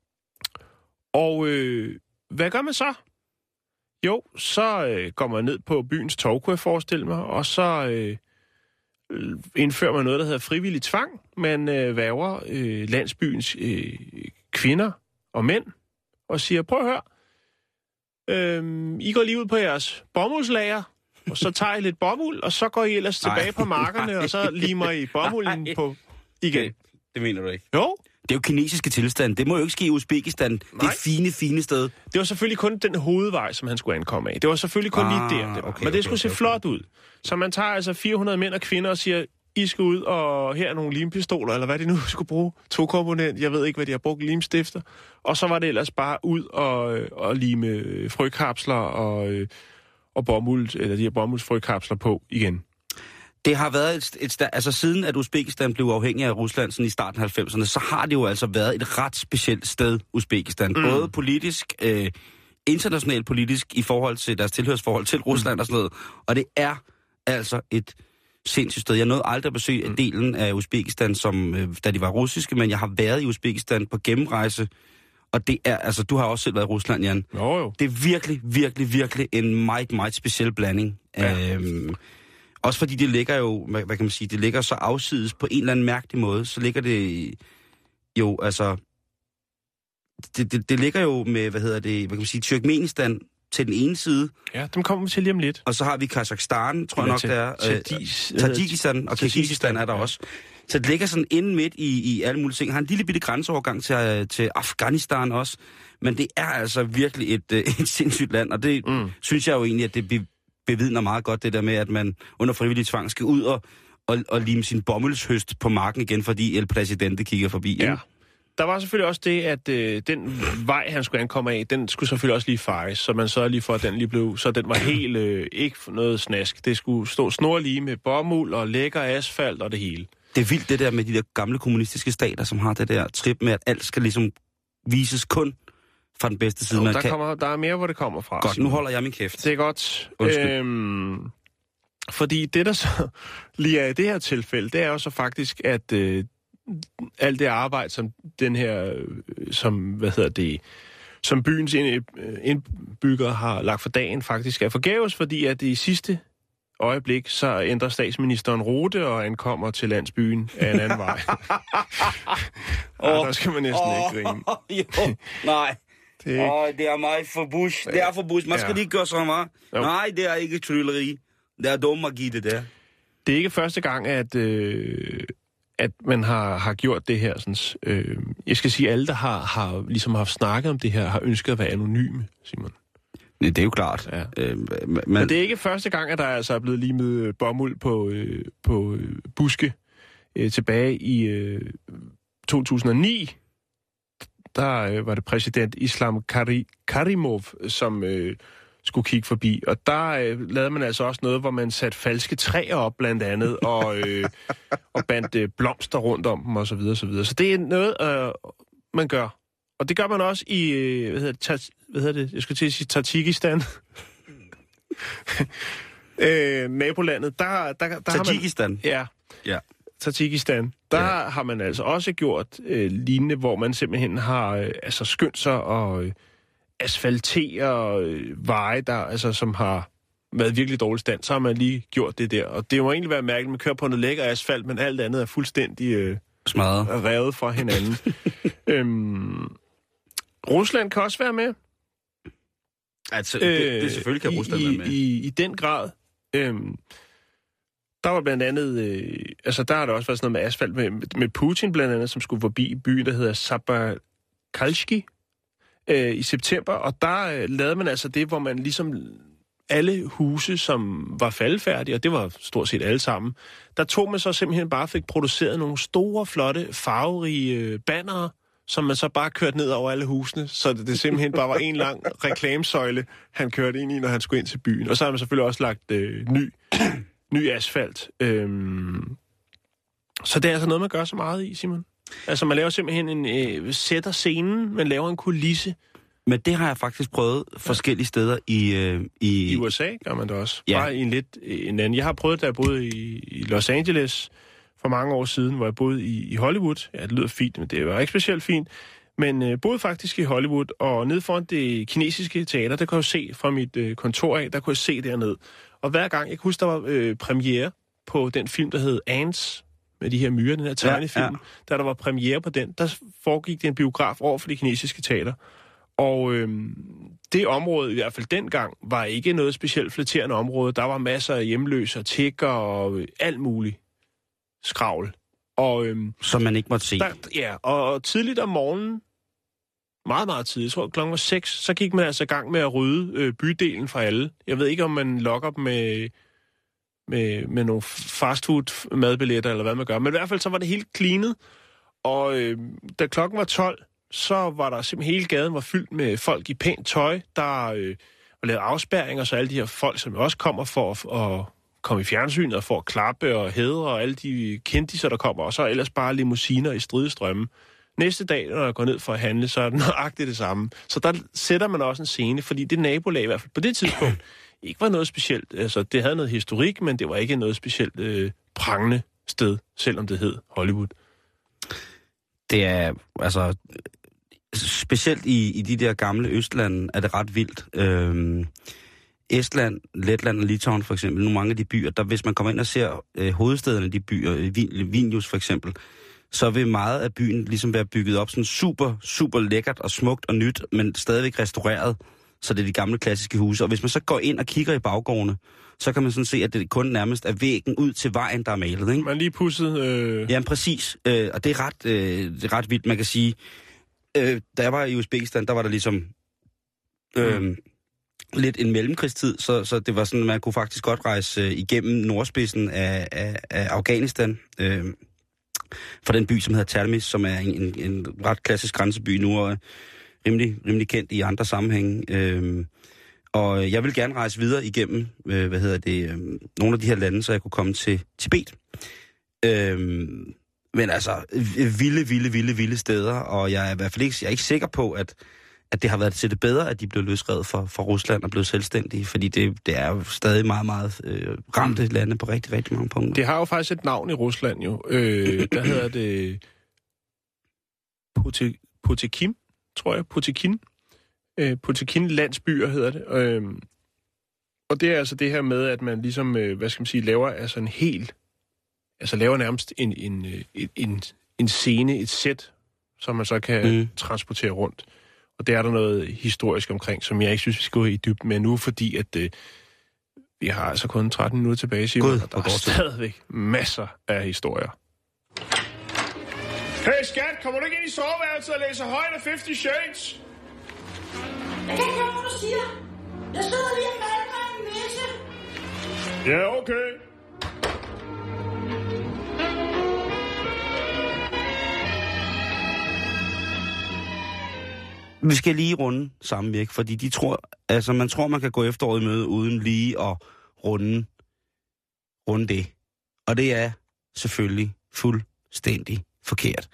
og øh, hvad gør man så? Jo, så øh, går man ned på byens torv, kunne jeg forestille mig, og så øh, indfører man noget, der hedder frivillig tvang. Man øh, værger øh, landsbyens øh, kvinder og mænd og siger, prøv at høre, øh, I går lige ud på jeres bomuldslager, og så tager I lidt bomuld, og så går I ellers Nej. tilbage på markerne, og så limer I bomulden Nej. på igen. det mener du ikke. Jo, Det er jo kinesiske tilstand. Det må jo ikke ske i Uzbekistan. Det er Nej. et fine, fine sted. det var selvfølgelig kun den hovedvej, som han skulle ankomme af. Det var selvfølgelig kun Ah, lige der, det var. okay, Men det okay, skulle se okay, flot ud. Så man tager altså 400 mænd og kvinder og siger, I skal ud, og her er nogle limpistoler, eller hvad de nu skulle bruge. To komponent, jeg ved ikke, hvad de har brugt limstifter. Og så var det ellers bare ud og, øh, og lime øh, frøkapsler og, øh, og bomuld, eller de her bomuldsfrøkapsler på igen. Det har været et, et sta- altså siden at Uzbekistan blev uafhængig af Rusland sådan i starten af 90'erne, så har det jo altså været et ret specielt sted, Uzbekistan. Mm. Både politisk, øh, internationalt politisk, i forhold til deres tilhørsforhold til Rusland og sådan noget. Og det er altså et sindssygt sted. Jeg nåede aldrig at besøge mm. delen af Uzbekistan, som, øh, da de var russiske, men jeg har været i Uzbekistan på gennemrejse. Og det er, altså, du har også selv været i Rusland, Jan. Jo, jo. Det er virkelig, virkelig, virkelig en meget, meget speciel blanding. Ja. Øhm, også fordi det ligger jo, hvad, hvad kan man sige, det ligger så afsides på en eller anden mærkelig måde, så ligger det jo, altså, det, det, det ligger jo med, hvad hedder det, hvad kan man sige, Turkmenistan til den ene side, Ja, dem kommer vi til lige om lidt. og så har vi Kazakhstan, tror jeg nok, det er. Øh, Tajikistan og Kirgisistan er der også. Så det ligger sådan inde midt i, i alle mulige ting. Har en lille bitte grænseovergang til, øh, til Afghanistan også. Men det er altså virkelig et, øh, et sindssygt land, og det mm. synes jeg jo egentlig, at det be, bevidner meget godt, det der med, at man under frivillig tvang skal ud og, og, og lime sin bommelshøst på marken igen, fordi El Presidente kigger forbi. Ja. ikke? Der var selvfølgelig også det, at øh, den vej, han skulle ankomme af, den skulle selvfølgelig også lige fejes, så man sørgede lige for, at den lige blev, så den var helt øh, ikke noget snask. Det skulle stå snorlige med bomuld og lækker asfalt og det hele. Det er vildt det der med de der gamle kommunistiske stater, som har det der trip med, at alt skal ligesom vises kun fra den bedste side. Jo, man der, kan. kommer, der er mere, hvor det kommer fra. Godt, nu holder jeg min kæft. Det er godt. Undskyld. Øhm, fordi det, der så lige er i det her tilfælde, det er jo så faktisk, at øh, alt det arbejde, som den her, øh, som, hvad hedder det, som byens øh, indbyggere har lagt for dagen, faktisk er forgæves, fordi at i sidste øjeblik, så ændrer statsministeren rute og ankommer til landsbyen af en anden vej. oh, der skal man næsten oh, ikke grine. jo, nej. Det, Åh, oh, det er meget forbudt. Det er forbudt. Man skal Ja. ikke gøre så meget. Jo. Nej, det er ikke trylleri. Det er dum magi, det der. det er ikke første gang, at, øh, at man har, har gjort det her. Sådan, øh, jeg skal sige, alle, der har, har ligesom haft snakket om det her, har ønsket at være anonyme, Simon. Nej, det er jo klart. Ja. Øh, men, Men det er ikke første gang, at der altså er blevet limet øh, bomuld på, øh, på øh, buske øh, tilbage i øh, 2009. Der øh, var det præsident Islam Kari, Karimov, som øh, skulle kigge forbi. Og der øh, lavede man altså også noget, hvor man satte falske træer op blandt andet, og, øh, og bandt øh, blomster rundt om dem osv. Så, videre, så, videre. så det er noget, øh, man gør. Og det gør man også i, øh, hvad hedder det, Tat, hvad hedder det? jeg skulle til at sige Tajikistan. øh, nabolandet, der, der, der har man... Tajikistan. Ja, Ja. Tajikistan. Der ja. har man altså også gjort øh, lignende, hvor man simpelthen har øh, altså skyndt sig og øh, asfaltere øh, veje, der, altså, som har været i virkelig dårlig stand. Så har man lige gjort det der. Og det må egentlig være mærkeligt, at man kører på noget lækker asfalt, men alt andet er fuldstændig øh, Smadret. revet fra hinanden. øhm, Rusland kan også være med. Altså, det, det selvfølgelig kan i- Rusland i, være med. I, I den grad. Øhm, der var blandt andet, øh, altså der har der også været sådan noget med asfalt med, med Putin blandt andet, som skulle forbi byen, der hedder Sabakalski øh, i september, og der øh, lavede man altså det, hvor man ligesom alle huse, som var faldfærdige, og det var stort set alle sammen, der tog man så simpelthen bare fik produceret nogle store, flotte, farverige øh, bannere, som man så bare kørte ned over alle husene, så det, det simpelthen bare var en lang reklamesøjle, han kørte ind i, når han skulle ind til byen. Og så har man selvfølgelig også lagt øh, ny, ny asfalt. Øhm, så det er altså noget, man gør så meget i, Simon. Altså, man laver simpelthen en... Øh, sætter scenen, man laver en kulisse. Men det har jeg faktisk prøvet forskellige steder i... Øh, i, I USA gør man det også. Ja. Bare i en lidt en anden. Jeg har prøvet, da jeg boede i, i Los Angeles for mange år siden, hvor jeg boede i, i Hollywood. Ja, det lyder fint, men det var ikke specielt fint. Men øh, boede faktisk i Hollywood, og ned foran det kinesiske teater, der kunne jeg se fra mit øh, kontor af, der kunne jeg se derned. Og hver gang, jeg kan huske, der var øh, premiere på den film, der hed Ants, med de her myrer, den her tegnefilm. ja. Da der var premiere på den, der foregik det en biograf over for det kinesiske teater. Og øhm, det område, i hvert fald dengang, var ikke noget specielt flatterende område. Der var masser af hjemløse og tigger og øh, alt muligt skravl. Og, øhm, som man ikke måtte se. der, ja, og tidligt om morgenen, meget, meget tidligt, jeg tror klokken var 6, så gik man altså i gang med at rydde øh, bydelen for alle. Jeg ved ikke, om man lokker dem med, med, med nogle fastfood madbilletter, eller hvad man gør. Men i hvert fald så var det helt cleanet. Og øh, da klokken var 12, så var der simpelthen hele gaden var fyldt med folk i pænt tøj, der øh, var lavet afspærringer, så alle de her folk, som også kommer for at, at komme i fjernsynet og for at klappe og hædre, og alle de kendtiser, der kommer, og så ellers bare limousiner i stridestrømme. Næste dag, når jeg går ned for at handle, så er det nøjagtigt det samme. Så der sætter man også en scene, fordi det nabolag i hvert fald på det tidspunkt ikke var noget specielt. Altså, det havde noget historik, men det var ikke noget specielt øh, prangende sted, selvom det hed Hollywood. Det er, altså, specielt i, i de der gamle Østlande er det ret vildt. Øhm, Estland, Letland og Litauen for eksempel, nu mange af de byer, der hvis man kommer ind og ser øh, hovedstederne i de byer, øh, Vin- Vilnius for eksempel, så vil meget af byen ligesom være bygget op sådan super, super lækkert og smukt og nyt, men stadigvæk restaureret. Så det er de gamle klassiske huse. Og hvis man så går ind og kigger i baggårdene, så kan man sådan se, at det kun nærmest er væggen ud til vejen, der er malet. Ikke? Man lige pudset... Øh... Jamen præcis, øh, og det er, ret, øh, det er ret vildt. Man kan sige, øh, da jeg var i Uzbekistan, der var der ligesom øh, mm. lidt en mellemkrigstid, så, så det var sådan, man kunne faktisk godt rejse øh, igennem nordspidsen af, af, af Afghanistan, øh, fra den by, som hedder Talmis, som er en, en, en ret klassisk grænseby nu, og rimelig, rimelig kendt i andre sammenhænge. Øh, og jeg vil gerne rejse videre igennem, øh, hvad hedder det, øh, nogle af de her lande, så jeg kunne komme til Tibet. Øh, men altså, vilde, vilde, vilde, vilde steder, og jeg er i hvert fald ikke, jeg er ikke sikker på, at, at det har været til det bedre, at de blev løsrevet fra, fra Rusland og blev selvstændige, fordi det, det er jo stadig meget, meget øh, ramte lande på rigtig, rigtig mange punkter. Det har jo faktisk et navn i Rusland jo. Øh, der hedder det Putikim, tror jeg. Putikin. Øh, Putikin landsbyer hedder det. Øh, og det er altså det her med, at man ligesom, øh, hvad skal man sige, laver altså en helt, altså laver nærmest en, en, øh, en, en, en scene, et sæt, som man så kan Mm. transportere rundt. Og det er der noget historisk omkring, som jeg ikke synes, vi skal gå i dybden med nu, fordi at øh, vi har altså kun 13 minutter tilbage, Simon, Gud, og der er stadigvæk masser af historier. Hey skat, kommer du ikke ind i soveværelset og læser højt af 50 Shades? Jeg kan ikke høre, hvad du siger. Jeg sidder lige og maler mig en næse. Ja, okay. Vi skal lige runde sammen væk, fordi de tror, altså man tror, man kan gå efteråret i møde uden lige at runde, runde det. Og det er selvfølgelig fuldstændig forkert.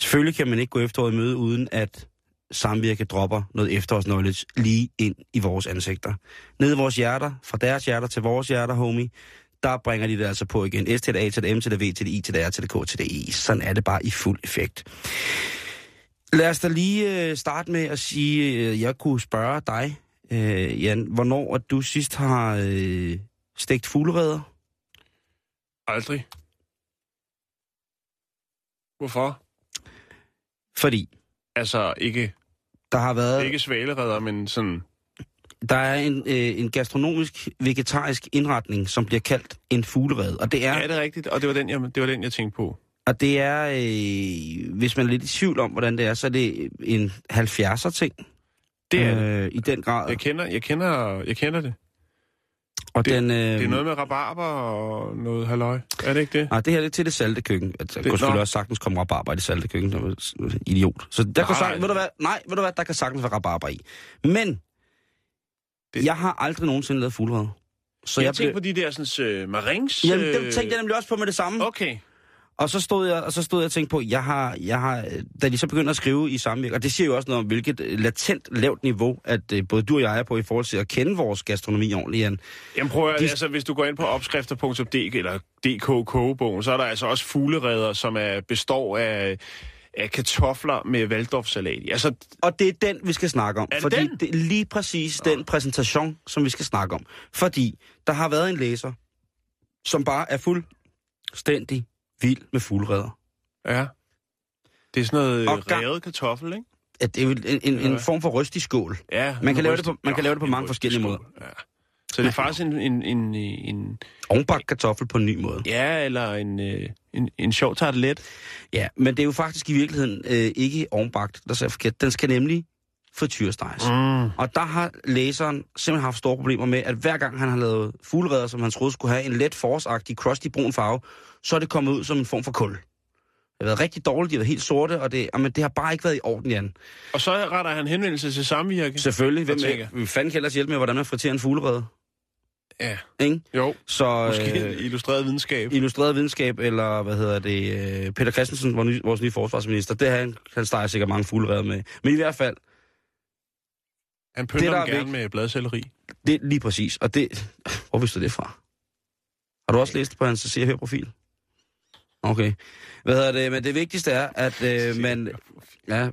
Selvfølgelig kan man ikke gå efteråret i møde uden at samvirke dropper noget efterårsknowledge lige ind i vores ansigter. Ned i vores hjerter, fra deres hjerter til vores hjerter, homie, der bringer de det altså på igen. S til A til M til V til I til R til K til det E. Sådan er det bare i fuld effekt. Lad os da lige øh, starte med at sige, at jeg kunne spørge dig, øh, Jan, hvornår at du sidst har stegt fuglereder? Aldrig. Hvorfor? Fordi Altså, ikke, der har været, ikke svalereder, men sådan... der er en, øh, en gastronomisk, vegetarisk indretning, som bliver kaldt en fuglerede. Og det er, Ja, det er rigtigt, og det var den, jeg, det var den, jeg tænkte på. og det er øh, hvis man er lidt i tvivl om, hvordan det er, så er det en 70'er ting. Det er det. øh, I den grad. Jeg kender, jeg kender, jeg kender det. Og det- den, øh, Det er noget med rabarber og noget halløj. Er det ikke det? Nej, det her det er til det salte køkken. Altså, Det- kunne selvfølgelig også sagtens komme rabarber i det salte køkken. Det idiot. Så der Nej, kan sagtens, nej. ved du hvad, nej, ved du hvad, der kan sagtens være rabarber i. Men, Det- jeg har aldrig nogensinde lavet fuldred. Så jeg, jeg, tænkte blev... på de der sådan, uh, marings... Jamen, øh, det tænkte jeg nemlig også på med det samme. Okay. Og så stod jeg, og så stod jeg og tænkte på, jeg har, jeg har, da de så begynder at skrive i samvirke, og det siger jo også noget om, hvilket øh, latent lavt niveau, at øh, både du og jeg er på i forhold til at kende vores gastronomi ordentligt, Jan. Jamen prøv at, De- altså, hvis du går ind på opskrifter.dk eller DK kogebogen, så er der altså også fuglereder, som er, består af, af kartofler med valdorfsalat. Altså, Og det er den, vi skal snakke om. Er det fordi den? det er lige præcis den præsentation, som vi skal snakke om. Fordi der har været en læser, som bare er fuldstændig vild med fuldredder. ja. Det er sådan noget Og revet kartoffel, ikke? At det er jo en, en, en Ja. form for ryst i skål. Ja. Man kan lave det på- man kan lave det på mange forskellige skål, Ja. Så det er faktisk en, en, en, en, Ovenbagt kartoffel på en ny måde. ja, eller en, øh, en, en sjov tartelet. Ja, men det er jo faktisk i virkeligheden øh, ikke ovenbagt, der er forkert. Den skal nemlig frityresteges. Mm. Mm. Og der har læseren simpelthen haft store problemer med, at hver gang han har lavet fuglereder, som han troede skulle have en let forårsagtig, crusty brun farve, så er det kommet ud som en form for kul. Det har været rigtig dårligt, de har været helt sorte, og det, jamen, det har bare ikke været i orden, Jan. Og så retter han henvendelse til samvirke. Selvfølgelig, hvem vil fanden kan ellers hjælpe med, hvordan man friterer en fuglerede? Ja. Ikke? Jo, Så måske øh, illustreret videnskab. illustreret videnskab, eller hvad hedder det, øh, Peter Christensen, vores nye, vores nye forsvarsminister, det han, han steger sikkert mange fuglereder med. Men i hvert fald, Han det, pynter der dem er gerne med bladcelleri. det er lige præcis, og det, hvor vidste du det fra? Har du også læst det på hans Se og Hør profil? Okay. Hvad hedder det? Men det vigtigste er, at øh, man... Ja,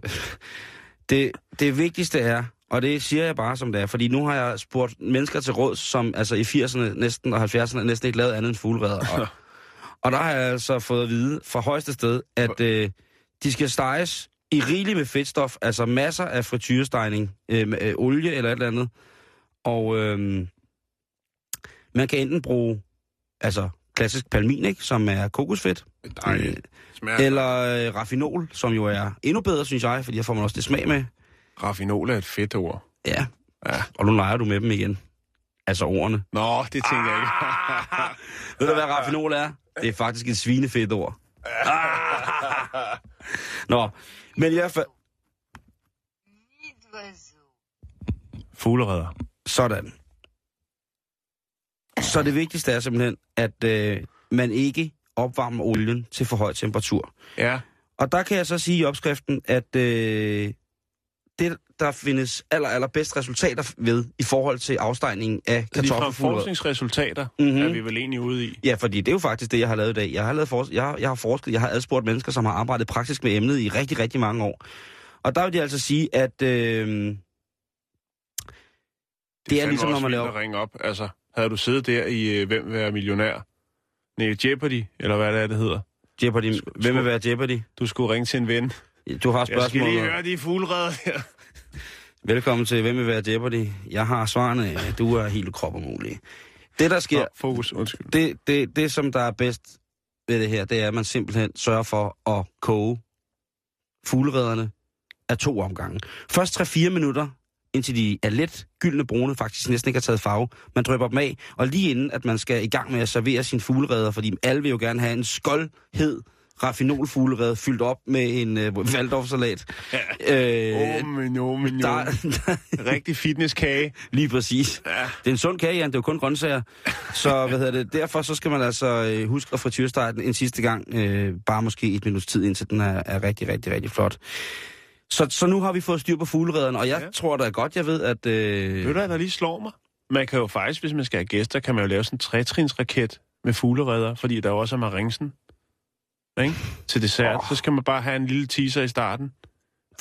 det, det vigtigste er, og det siger jeg bare som det er, fordi nu har jeg spurgt mennesker til råd, som altså i 80'erne næsten og 70'erne næsten ikke lavede andet end fuglereder. Og, og der har jeg altså fået at vide fra højeste sted, at øh, de skal steges i rigeligt med fedtstof, altså masser af frityrestegning, øh, med, øh, olie eller et eller andet. Og øh, man kan enten bruge altså klassisk palmin, ikke, som er kokosfedt, Dejligt. Øh, Smager. eller øh, raffinol, som jo er endnu bedre, synes jeg, fordi der får man også det smag med. Raffinol er et fedt ord. Ja, Ja. og nu leger du med dem igen. Altså ordene. Nå, det tænker jeg ikke. Ved du, hvad raffinol er? Det er faktisk et svinefedt ord. Nå, men i hvert fald... Fugleredder. Sådan. Så det vigtigste er simpelthen, at øh, man ikke opvarmer olien til for høj temperatur. Ja. Og der kan jeg så sige i opskriften, at øh, det, der findes aller, aller bedst resultater ved i forhold til afstejningen af kartoffelfugler. forskningsresultater Mhm. mm-hmm. er vi vel egentlig ude i. Ja, fordi det er jo faktisk det, jeg har lavet i dag. Jeg har, lavet for, jeg, har- jeg har forsket, jeg har adspurgt mennesker, som har arbejdet praktisk med emnet i rigtig, rigtig mange år. Og der vil de altså sige, at øh, Det er fandme ligesom, når man laver- ringe op. Altså, havde du siddet der i øh, Hvem vil være millionær? Nej, Jeopardy, eller hvad det er, det hedder. Jeopardy, Sku- hvem vil være Jeopardy? Du skulle ringe til en ven. Du har Jeg skal spørgsmål. lige høre de fugleredder her. Velkommen til Hvem vil være Jeopardy? Jeg har svarene. Du er helt krop og mulig. Det, der sker, Nå, fokus, undskyld. det, det, det, som der er bedst ved det her, det er, at man simpelthen sørger for at koge fugleredderne af to omgange. Først 3-4 minutter, indtil de er let gyldne brune, faktisk næsten ikke har taget farve. Man drøber dem af, og lige inden, at man skal i gang med at servere sine fugleredder, fordi alle vil jo gerne have en skoldhed raffinolfuglerede fyldt op med en øh, Waldorf-salat. Åh, Øh, men jo, men jo. der, Rigtig fitnesskage. Lige præcis. Ja. Det er en sund kage, Jan. Det er jo kun grøntsager. Så hvad hedder det? Derfor så skal man altså øh, huske at frityrestege den en sidste gang. Øh, bare måske et minuts tid, indtil den er, er rigtig, rigtig, rigtig flot. Så, så nu har vi fået styr på fugleredderne, og jeg Ja. tror da godt, jeg ved, at... Øh, Ved du, der lige slår mig? Man kan jo faktisk, hvis man skal have gæster, kan man jo lave sådan en trætrinsraket med fugleredder, fordi der også er maringsen. Ikke? Til dessert. Oh. Så skal man bare have en lille teaser i starten. En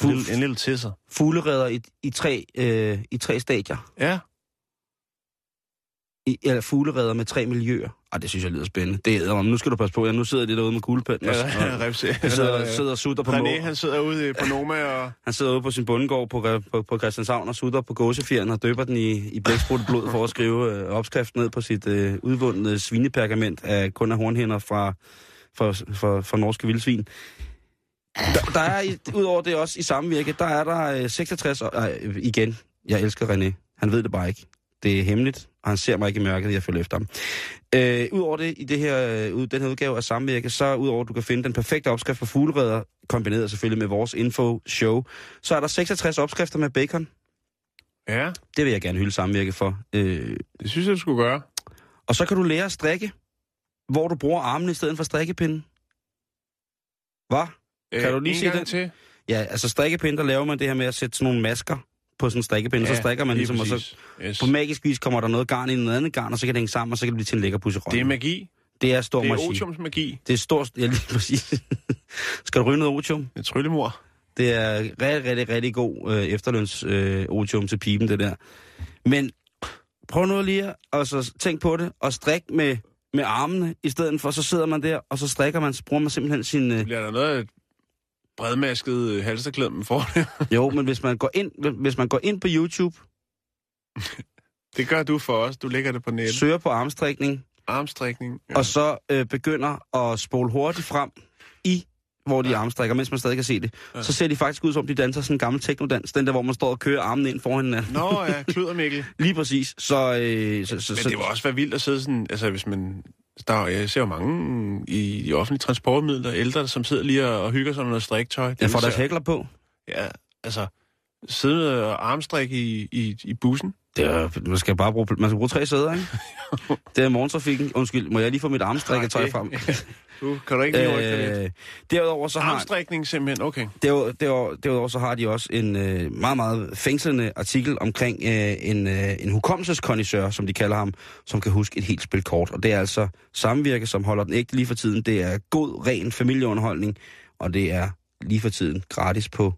Fu- lille, en lille tisser. fugleredder i, i, tre, øh, i tre stadier. Ja. I, eller fugleredder med tre miljøer. Ah, det synes jeg lyder spændende. Det er, nu skal du passe på, ja, nu sidder de derude med kuglepen. ja, og, og, Repse. han sidder, sidder og sutter på må. René, han sidder ude på Noma og... Han sidder ude på sin bundegård på, på, på Christianshavn og sutter på gåsefjeren og døber den i, i blæksprutte blod for at skrive øh, opskrift ned på sit øh, udvundne svinepergament af kun af hornhænder fra, fra, fra, fra norske vildsvin. Der, der er, udover det også i samvirke, der er der øh, 66... Øh, igen, jeg elsker René. Han ved det bare ikke. Det er hemmeligt, og han ser mig ikke i mørket, jeg følger efter ham. Øh, Udover det, i det her, øh, ud- den her udgave af Samvirke, så udover at du kan finde den perfekte opskrift på fugleredder, kombineret selvfølgelig med vores info-show, så er der 66 opskrifter med bacon. Ja, Det vil jeg gerne hylde Samvirke for. Øh, det synes jeg, du skulle gøre. og så kan du lære at strikke, hvor du bruger armene i stedet for strikkepinden. Hvad? Kan du lige Øh, en sige gang det? til? Ja, altså strikkepinde, der laver man det her med at sætte sådan nogle masker på sådan en strikkepinde, ja, så strikker man lige ligesom, og så præcis. Yes. på magisk vis kommer der noget garn i noget andet garn, og så kan det hænge sammen, og så kan det blive til en lækker pusserømme. Det er magi. Det er stor Det er magi. otiums magi. Det er stort... Ja, lige præcis. Skal du ryge noget otium? Er tryllemor. Det er rigtig, rigtig, rigtig god øh, efterløns øh, otium til pipen, det der. Men prøv nu lige at og så tænk på det, og strik med, med armene, i stedet for, så sidder man der, og så strikker man, så bruger man simpelthen sin... Øh, Bliver der noget bredmasket øh, halsterklæde, man får det? jo, men hvis man, går ind, hvis man går ind på YouTube, Det gør du for os. Du lægger det på nettet. søger på armstrikning, Armstrækning. ja. og så øh, begynder at spole hurtigt frem i hvor de armstrækker, mens man stadig kan se det. Ja. Ja. Så ser de faktisk ud som, de danser sådan en gammel teknodans. Den der, hvor man står og kører armene ind foran hinanden. Nå ja, kluder Mikkel. Lige præcis. Så, øh, så, så, Men det var også være vildt at sidde sådan, altså hvis man, der, er- jeg ser jo mange i de offentlige transportmidler, ældre, som sidder lige og, og hygger sig med noget striktøj. jeg får deres hækler på. Ja, altså, sidde og armstræk i, i, i bussen. Det er, man skal bare bruge, man skal bruge tre sæder, ikke? det er morgentrafikken. Undskyld, må jeg lige få mit armstrikketøj Nej, frem? Du, kan du ikke lige øh, derudover så har, Armstrækning simpelthen, okay. derudover, derudover, derudover så har de også en øh, meget, meget fængslende artikel omkring øh, en, øh, en hukommelseskondisør, som de kalder ham, som kan huske et helt spil kort. Og det er altså samvirke, som holder den ægte lige for tiden. Det er god, ren familieunderholdning, og det er lige for tiden gratis på,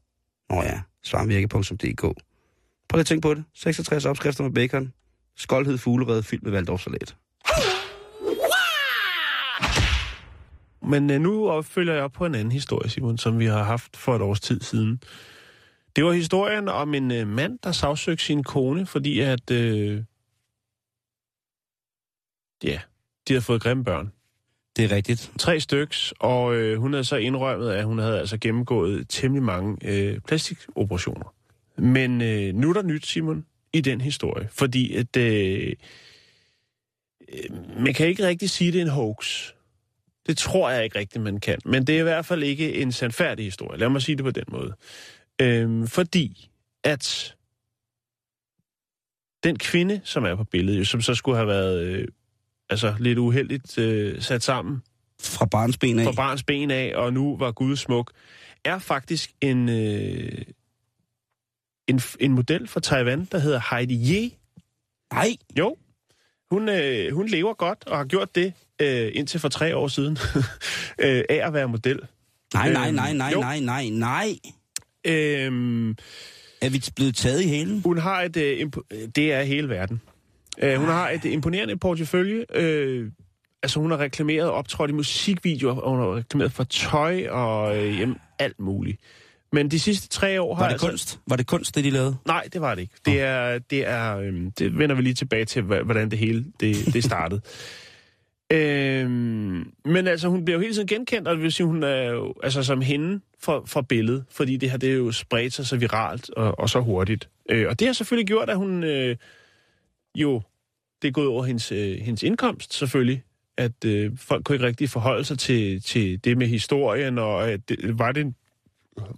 nå ja, svarmvirke.dk. Prøv lige at tænke på det. 66 opskrifter med bacon. Skoldhed fuglerede fyldt med Waldorfsalat. men øh, nu følger jeg op på en anden historie, Simon, som vi har haft for et års tid siden. Det var historien om en øh, mand, der sagsøgte sin kone, fordi at... Øh, ja, de havde fået grimme børn. Det er rigtigt. Tre styks, og øh, hun havde så indrømmet, at hun havde altså gennemgået temmelig mange øh, plastikoperationer. Men øh, nu er der nyt, Simon, i den historie, fordi at, øh, øh man kan ikke rigtig sige, at det er en hoax. Det tror jeg ikke rigtigt, man kan. Men det er i hvert fald ikke en sandfærdig historie. Lad mig sige det på den måde. Øh, fordi at den kvinde, som er på billedet, jo, som så skulle have været øh, altså lidt uheldigt øh, sat sammen Fra barns ben af. fra barns ben af, og nu var Gud smuk, er faktisk en, øh, en, en model fra Taiwan, der hedder Heidi Ye. Nej, Jo, hun, øh, hun lever godt og har gjort det øh, indtil for tre år siden øh, af at være model. nej, nej, Øhm, nej, nej, jo. nej, nej, nej. Øh, Er vi blevet taget i hælen? hun har et... Øh, øh, det er hele verden. Øh, hun har et imponerende portefølje. Øh, altså, hun har reklameret optrådt i musikvideoer, og hun har reklameret for tøj og øh, jamen, alt muligt. Men de sidste tre år har Var det altså... kunst? Var det kunst, det de lavede? Nej, det var det ikke. Det er, det er, øhm, det vender vi lige tilbage til, hvordan det hele det, det startede. øhm, men altså, hun bliver jo hele tiden genkendt, og det vil sige, hun er jo altså som hende for, for billedet, fordi det her, det er jo spredt sig så viralt og, og så hurtigt. Øh, og det har selvfølgelig gjort, at hun øh, jo, det er gået over hendes, øh, hendes indkomst selvfølgelig, at øh, folk kunne ikke rigtig forholde sig til, til det med historien, og at det, var, det,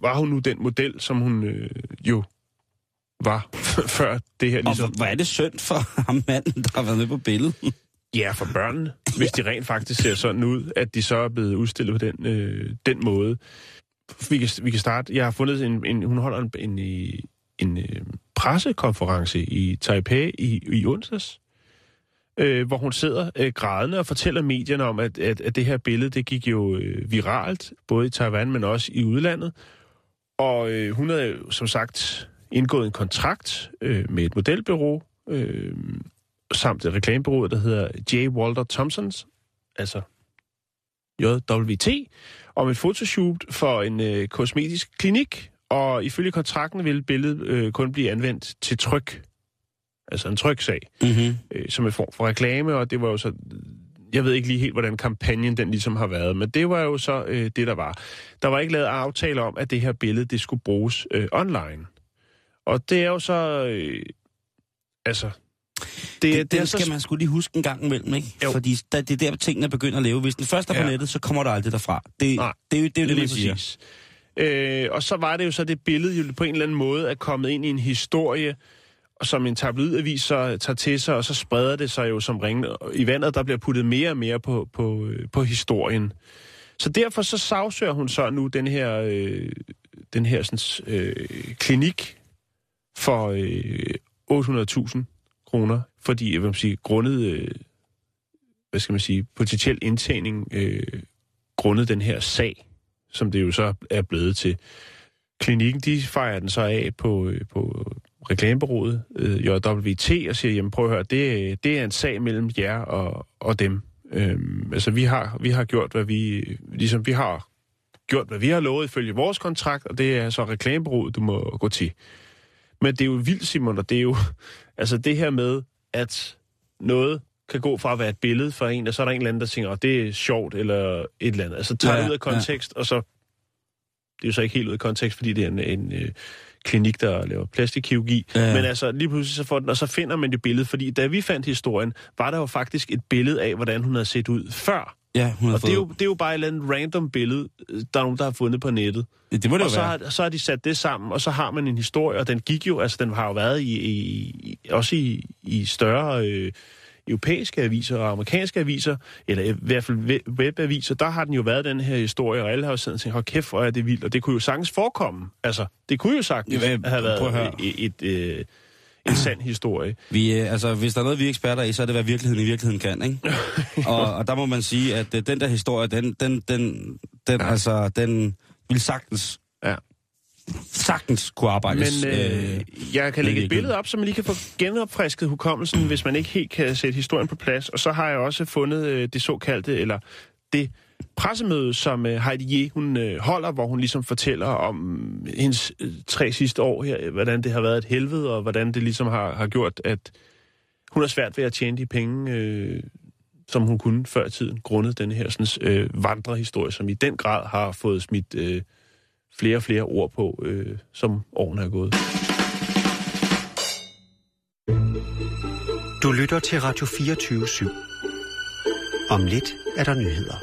var hun nu den model, som hun øh, jo var før det her Og ligesom... hvor, hvor er det synd for ham manden, der har været med på billedet? Ja, for børnene, hvis de rent faktisk ser sådan ud, at de så er blevet udstillet på den, øh, den måde. Vi kan, vi kan starte. Jeg har fundet en, en hun holder en, en, en, en øh, pressekonference i Taipei i, i onsdags, øh, hvor hun sidder øh, grædende og fortæller medierne om, at, at, at det her billede, det gik jo øh, viralt, både i Taiwan, men også i udlandet. Og øh, hun havde jo, som sagt indgået en kontrakt øh, med et modelbureau, øh, samt et reklamebureau, der hedder J. Walter Thompsons, altså JWT, om et fotoshoot for en øh, kosmetisk klinik, og ifølge kontrakten ville billedet øh, kun blive anvendt til tryk, altså en tryksag, Mm-hmm. øh, som en form for reklame, og det var jo så, jeg ved ikke lige helt, hvordan kampagnen den ligesom har været, men det var jo så øh, det, der var. Der var ikke lavet aftale om, at det her billede, det skulle bruges øh, online. Og det er jo så, øh, altså, det, Det, det, det er så skal man skulle lige huske en gang imellem, ikke? Jo. Fordi der, det er der, tingene begynder at leve. Hvis den først er på Ja. nettet, så kommer der aldrig derfra. Det, Nej, det, er jo det, er jo det man siger. præcis. Øh, og så var det jo så, det billede jo på en eller anden måde er kommet ind i en historie, og som en tabloidavis så tager til sig, og så spreder det sig jo som ring i vandet, der bliver puttet mere og mere på, på, øh, på historien. Så derfor så sagsøger hun så nu den her, øh, den her sådan, øh, klinik for øh, 800.000 kroner, fordi, jeg vil sige, grundet, øh, hvad skal man sige, potentiel indtjening, øh, grundet den her sag, som det jo så er blevet til. Klinikken, de fejrer den så af på, øh, på reklamebureauet, øh, JWT, og siger, jamen prøv at høre, det, det er en sag mellem jer og, og dem. Øhm, altså vi har, vi har gjort, hvad vi, ligesom vi har gjort, hvad vi har lovet ifølge vores kontrakt, og det er så reklamebureauet, du må gå til. Men det er jo vildt, Simon, og det er jo, altså det her med, at noget kan gå fra at være et billede for en, og så er der en eller anden, der tænker, at det er sjovt, eller et eller andet. Altså tager Ja, det ud af ja. kontekst, og så, det er jo så ikke helt ud af kontekst, fordi det er en, en øh, klinik, der laver plastikkirurgi. Ja, ja. Men altså, lige pludselig så får den, og så finder man det billede, fordi da vi fandt historien, var der jo faktisk et billede af, hvordan hun havde set ud før. Ja, hun Og det er, jo, det er jo bare et eller andet random billede, der er nogen, der har fundet på nettet. det må det Og jo så være. har, så har de sat det sammen, og så har man en historie, og den gik jo, altså den har jo været i, i, i også i, i større øh, europæiske aviser og amerikanske aviser, eller i hvert fald we- webaviser, der har den jo været den her historie, og alle har jo siddet og tænkt, hold kæft, hvor er det vildt, og det kunne jo sagtens forekomme. Altså, det kunne jo sagtens Ja, hvad- have været et, et, øh, en sand historie. Vi, øh, altså, hvis der er noget, vi er eksperter i, så er det, hvad virkeligheden i virkeligheden kan, ikke? og, og der må man sige, at øh, den der historie, den, den, den, den, altså, den vil sagtens. Sagtens kunne arbejdes. Men øh, jeg kan lægge et billede op, så man lige kan få genopfrisket hukommelsen, hvis man ikke helt kan sætte historien på plads. Og så har jeg også fundet øh, det såkaldte, eller det pressemøde, som øh, Heidi Ye, hun øh, holder, hvor hun ligesom fortæller om hendes øh, tre sidste år her, hvordan det har været et helvede, og hvordan det ligesom har, har gjort, at hun har svært ved at tjene de penge, øh, som hun kunne før i tiden, grundet den her sådan, øh, vandrehistorie, som i den grad har fået smidt øh, flere og flere ord på, øh, som årene er gået. Du lytter til Radio 24 /7. Om lidt er der nyheder.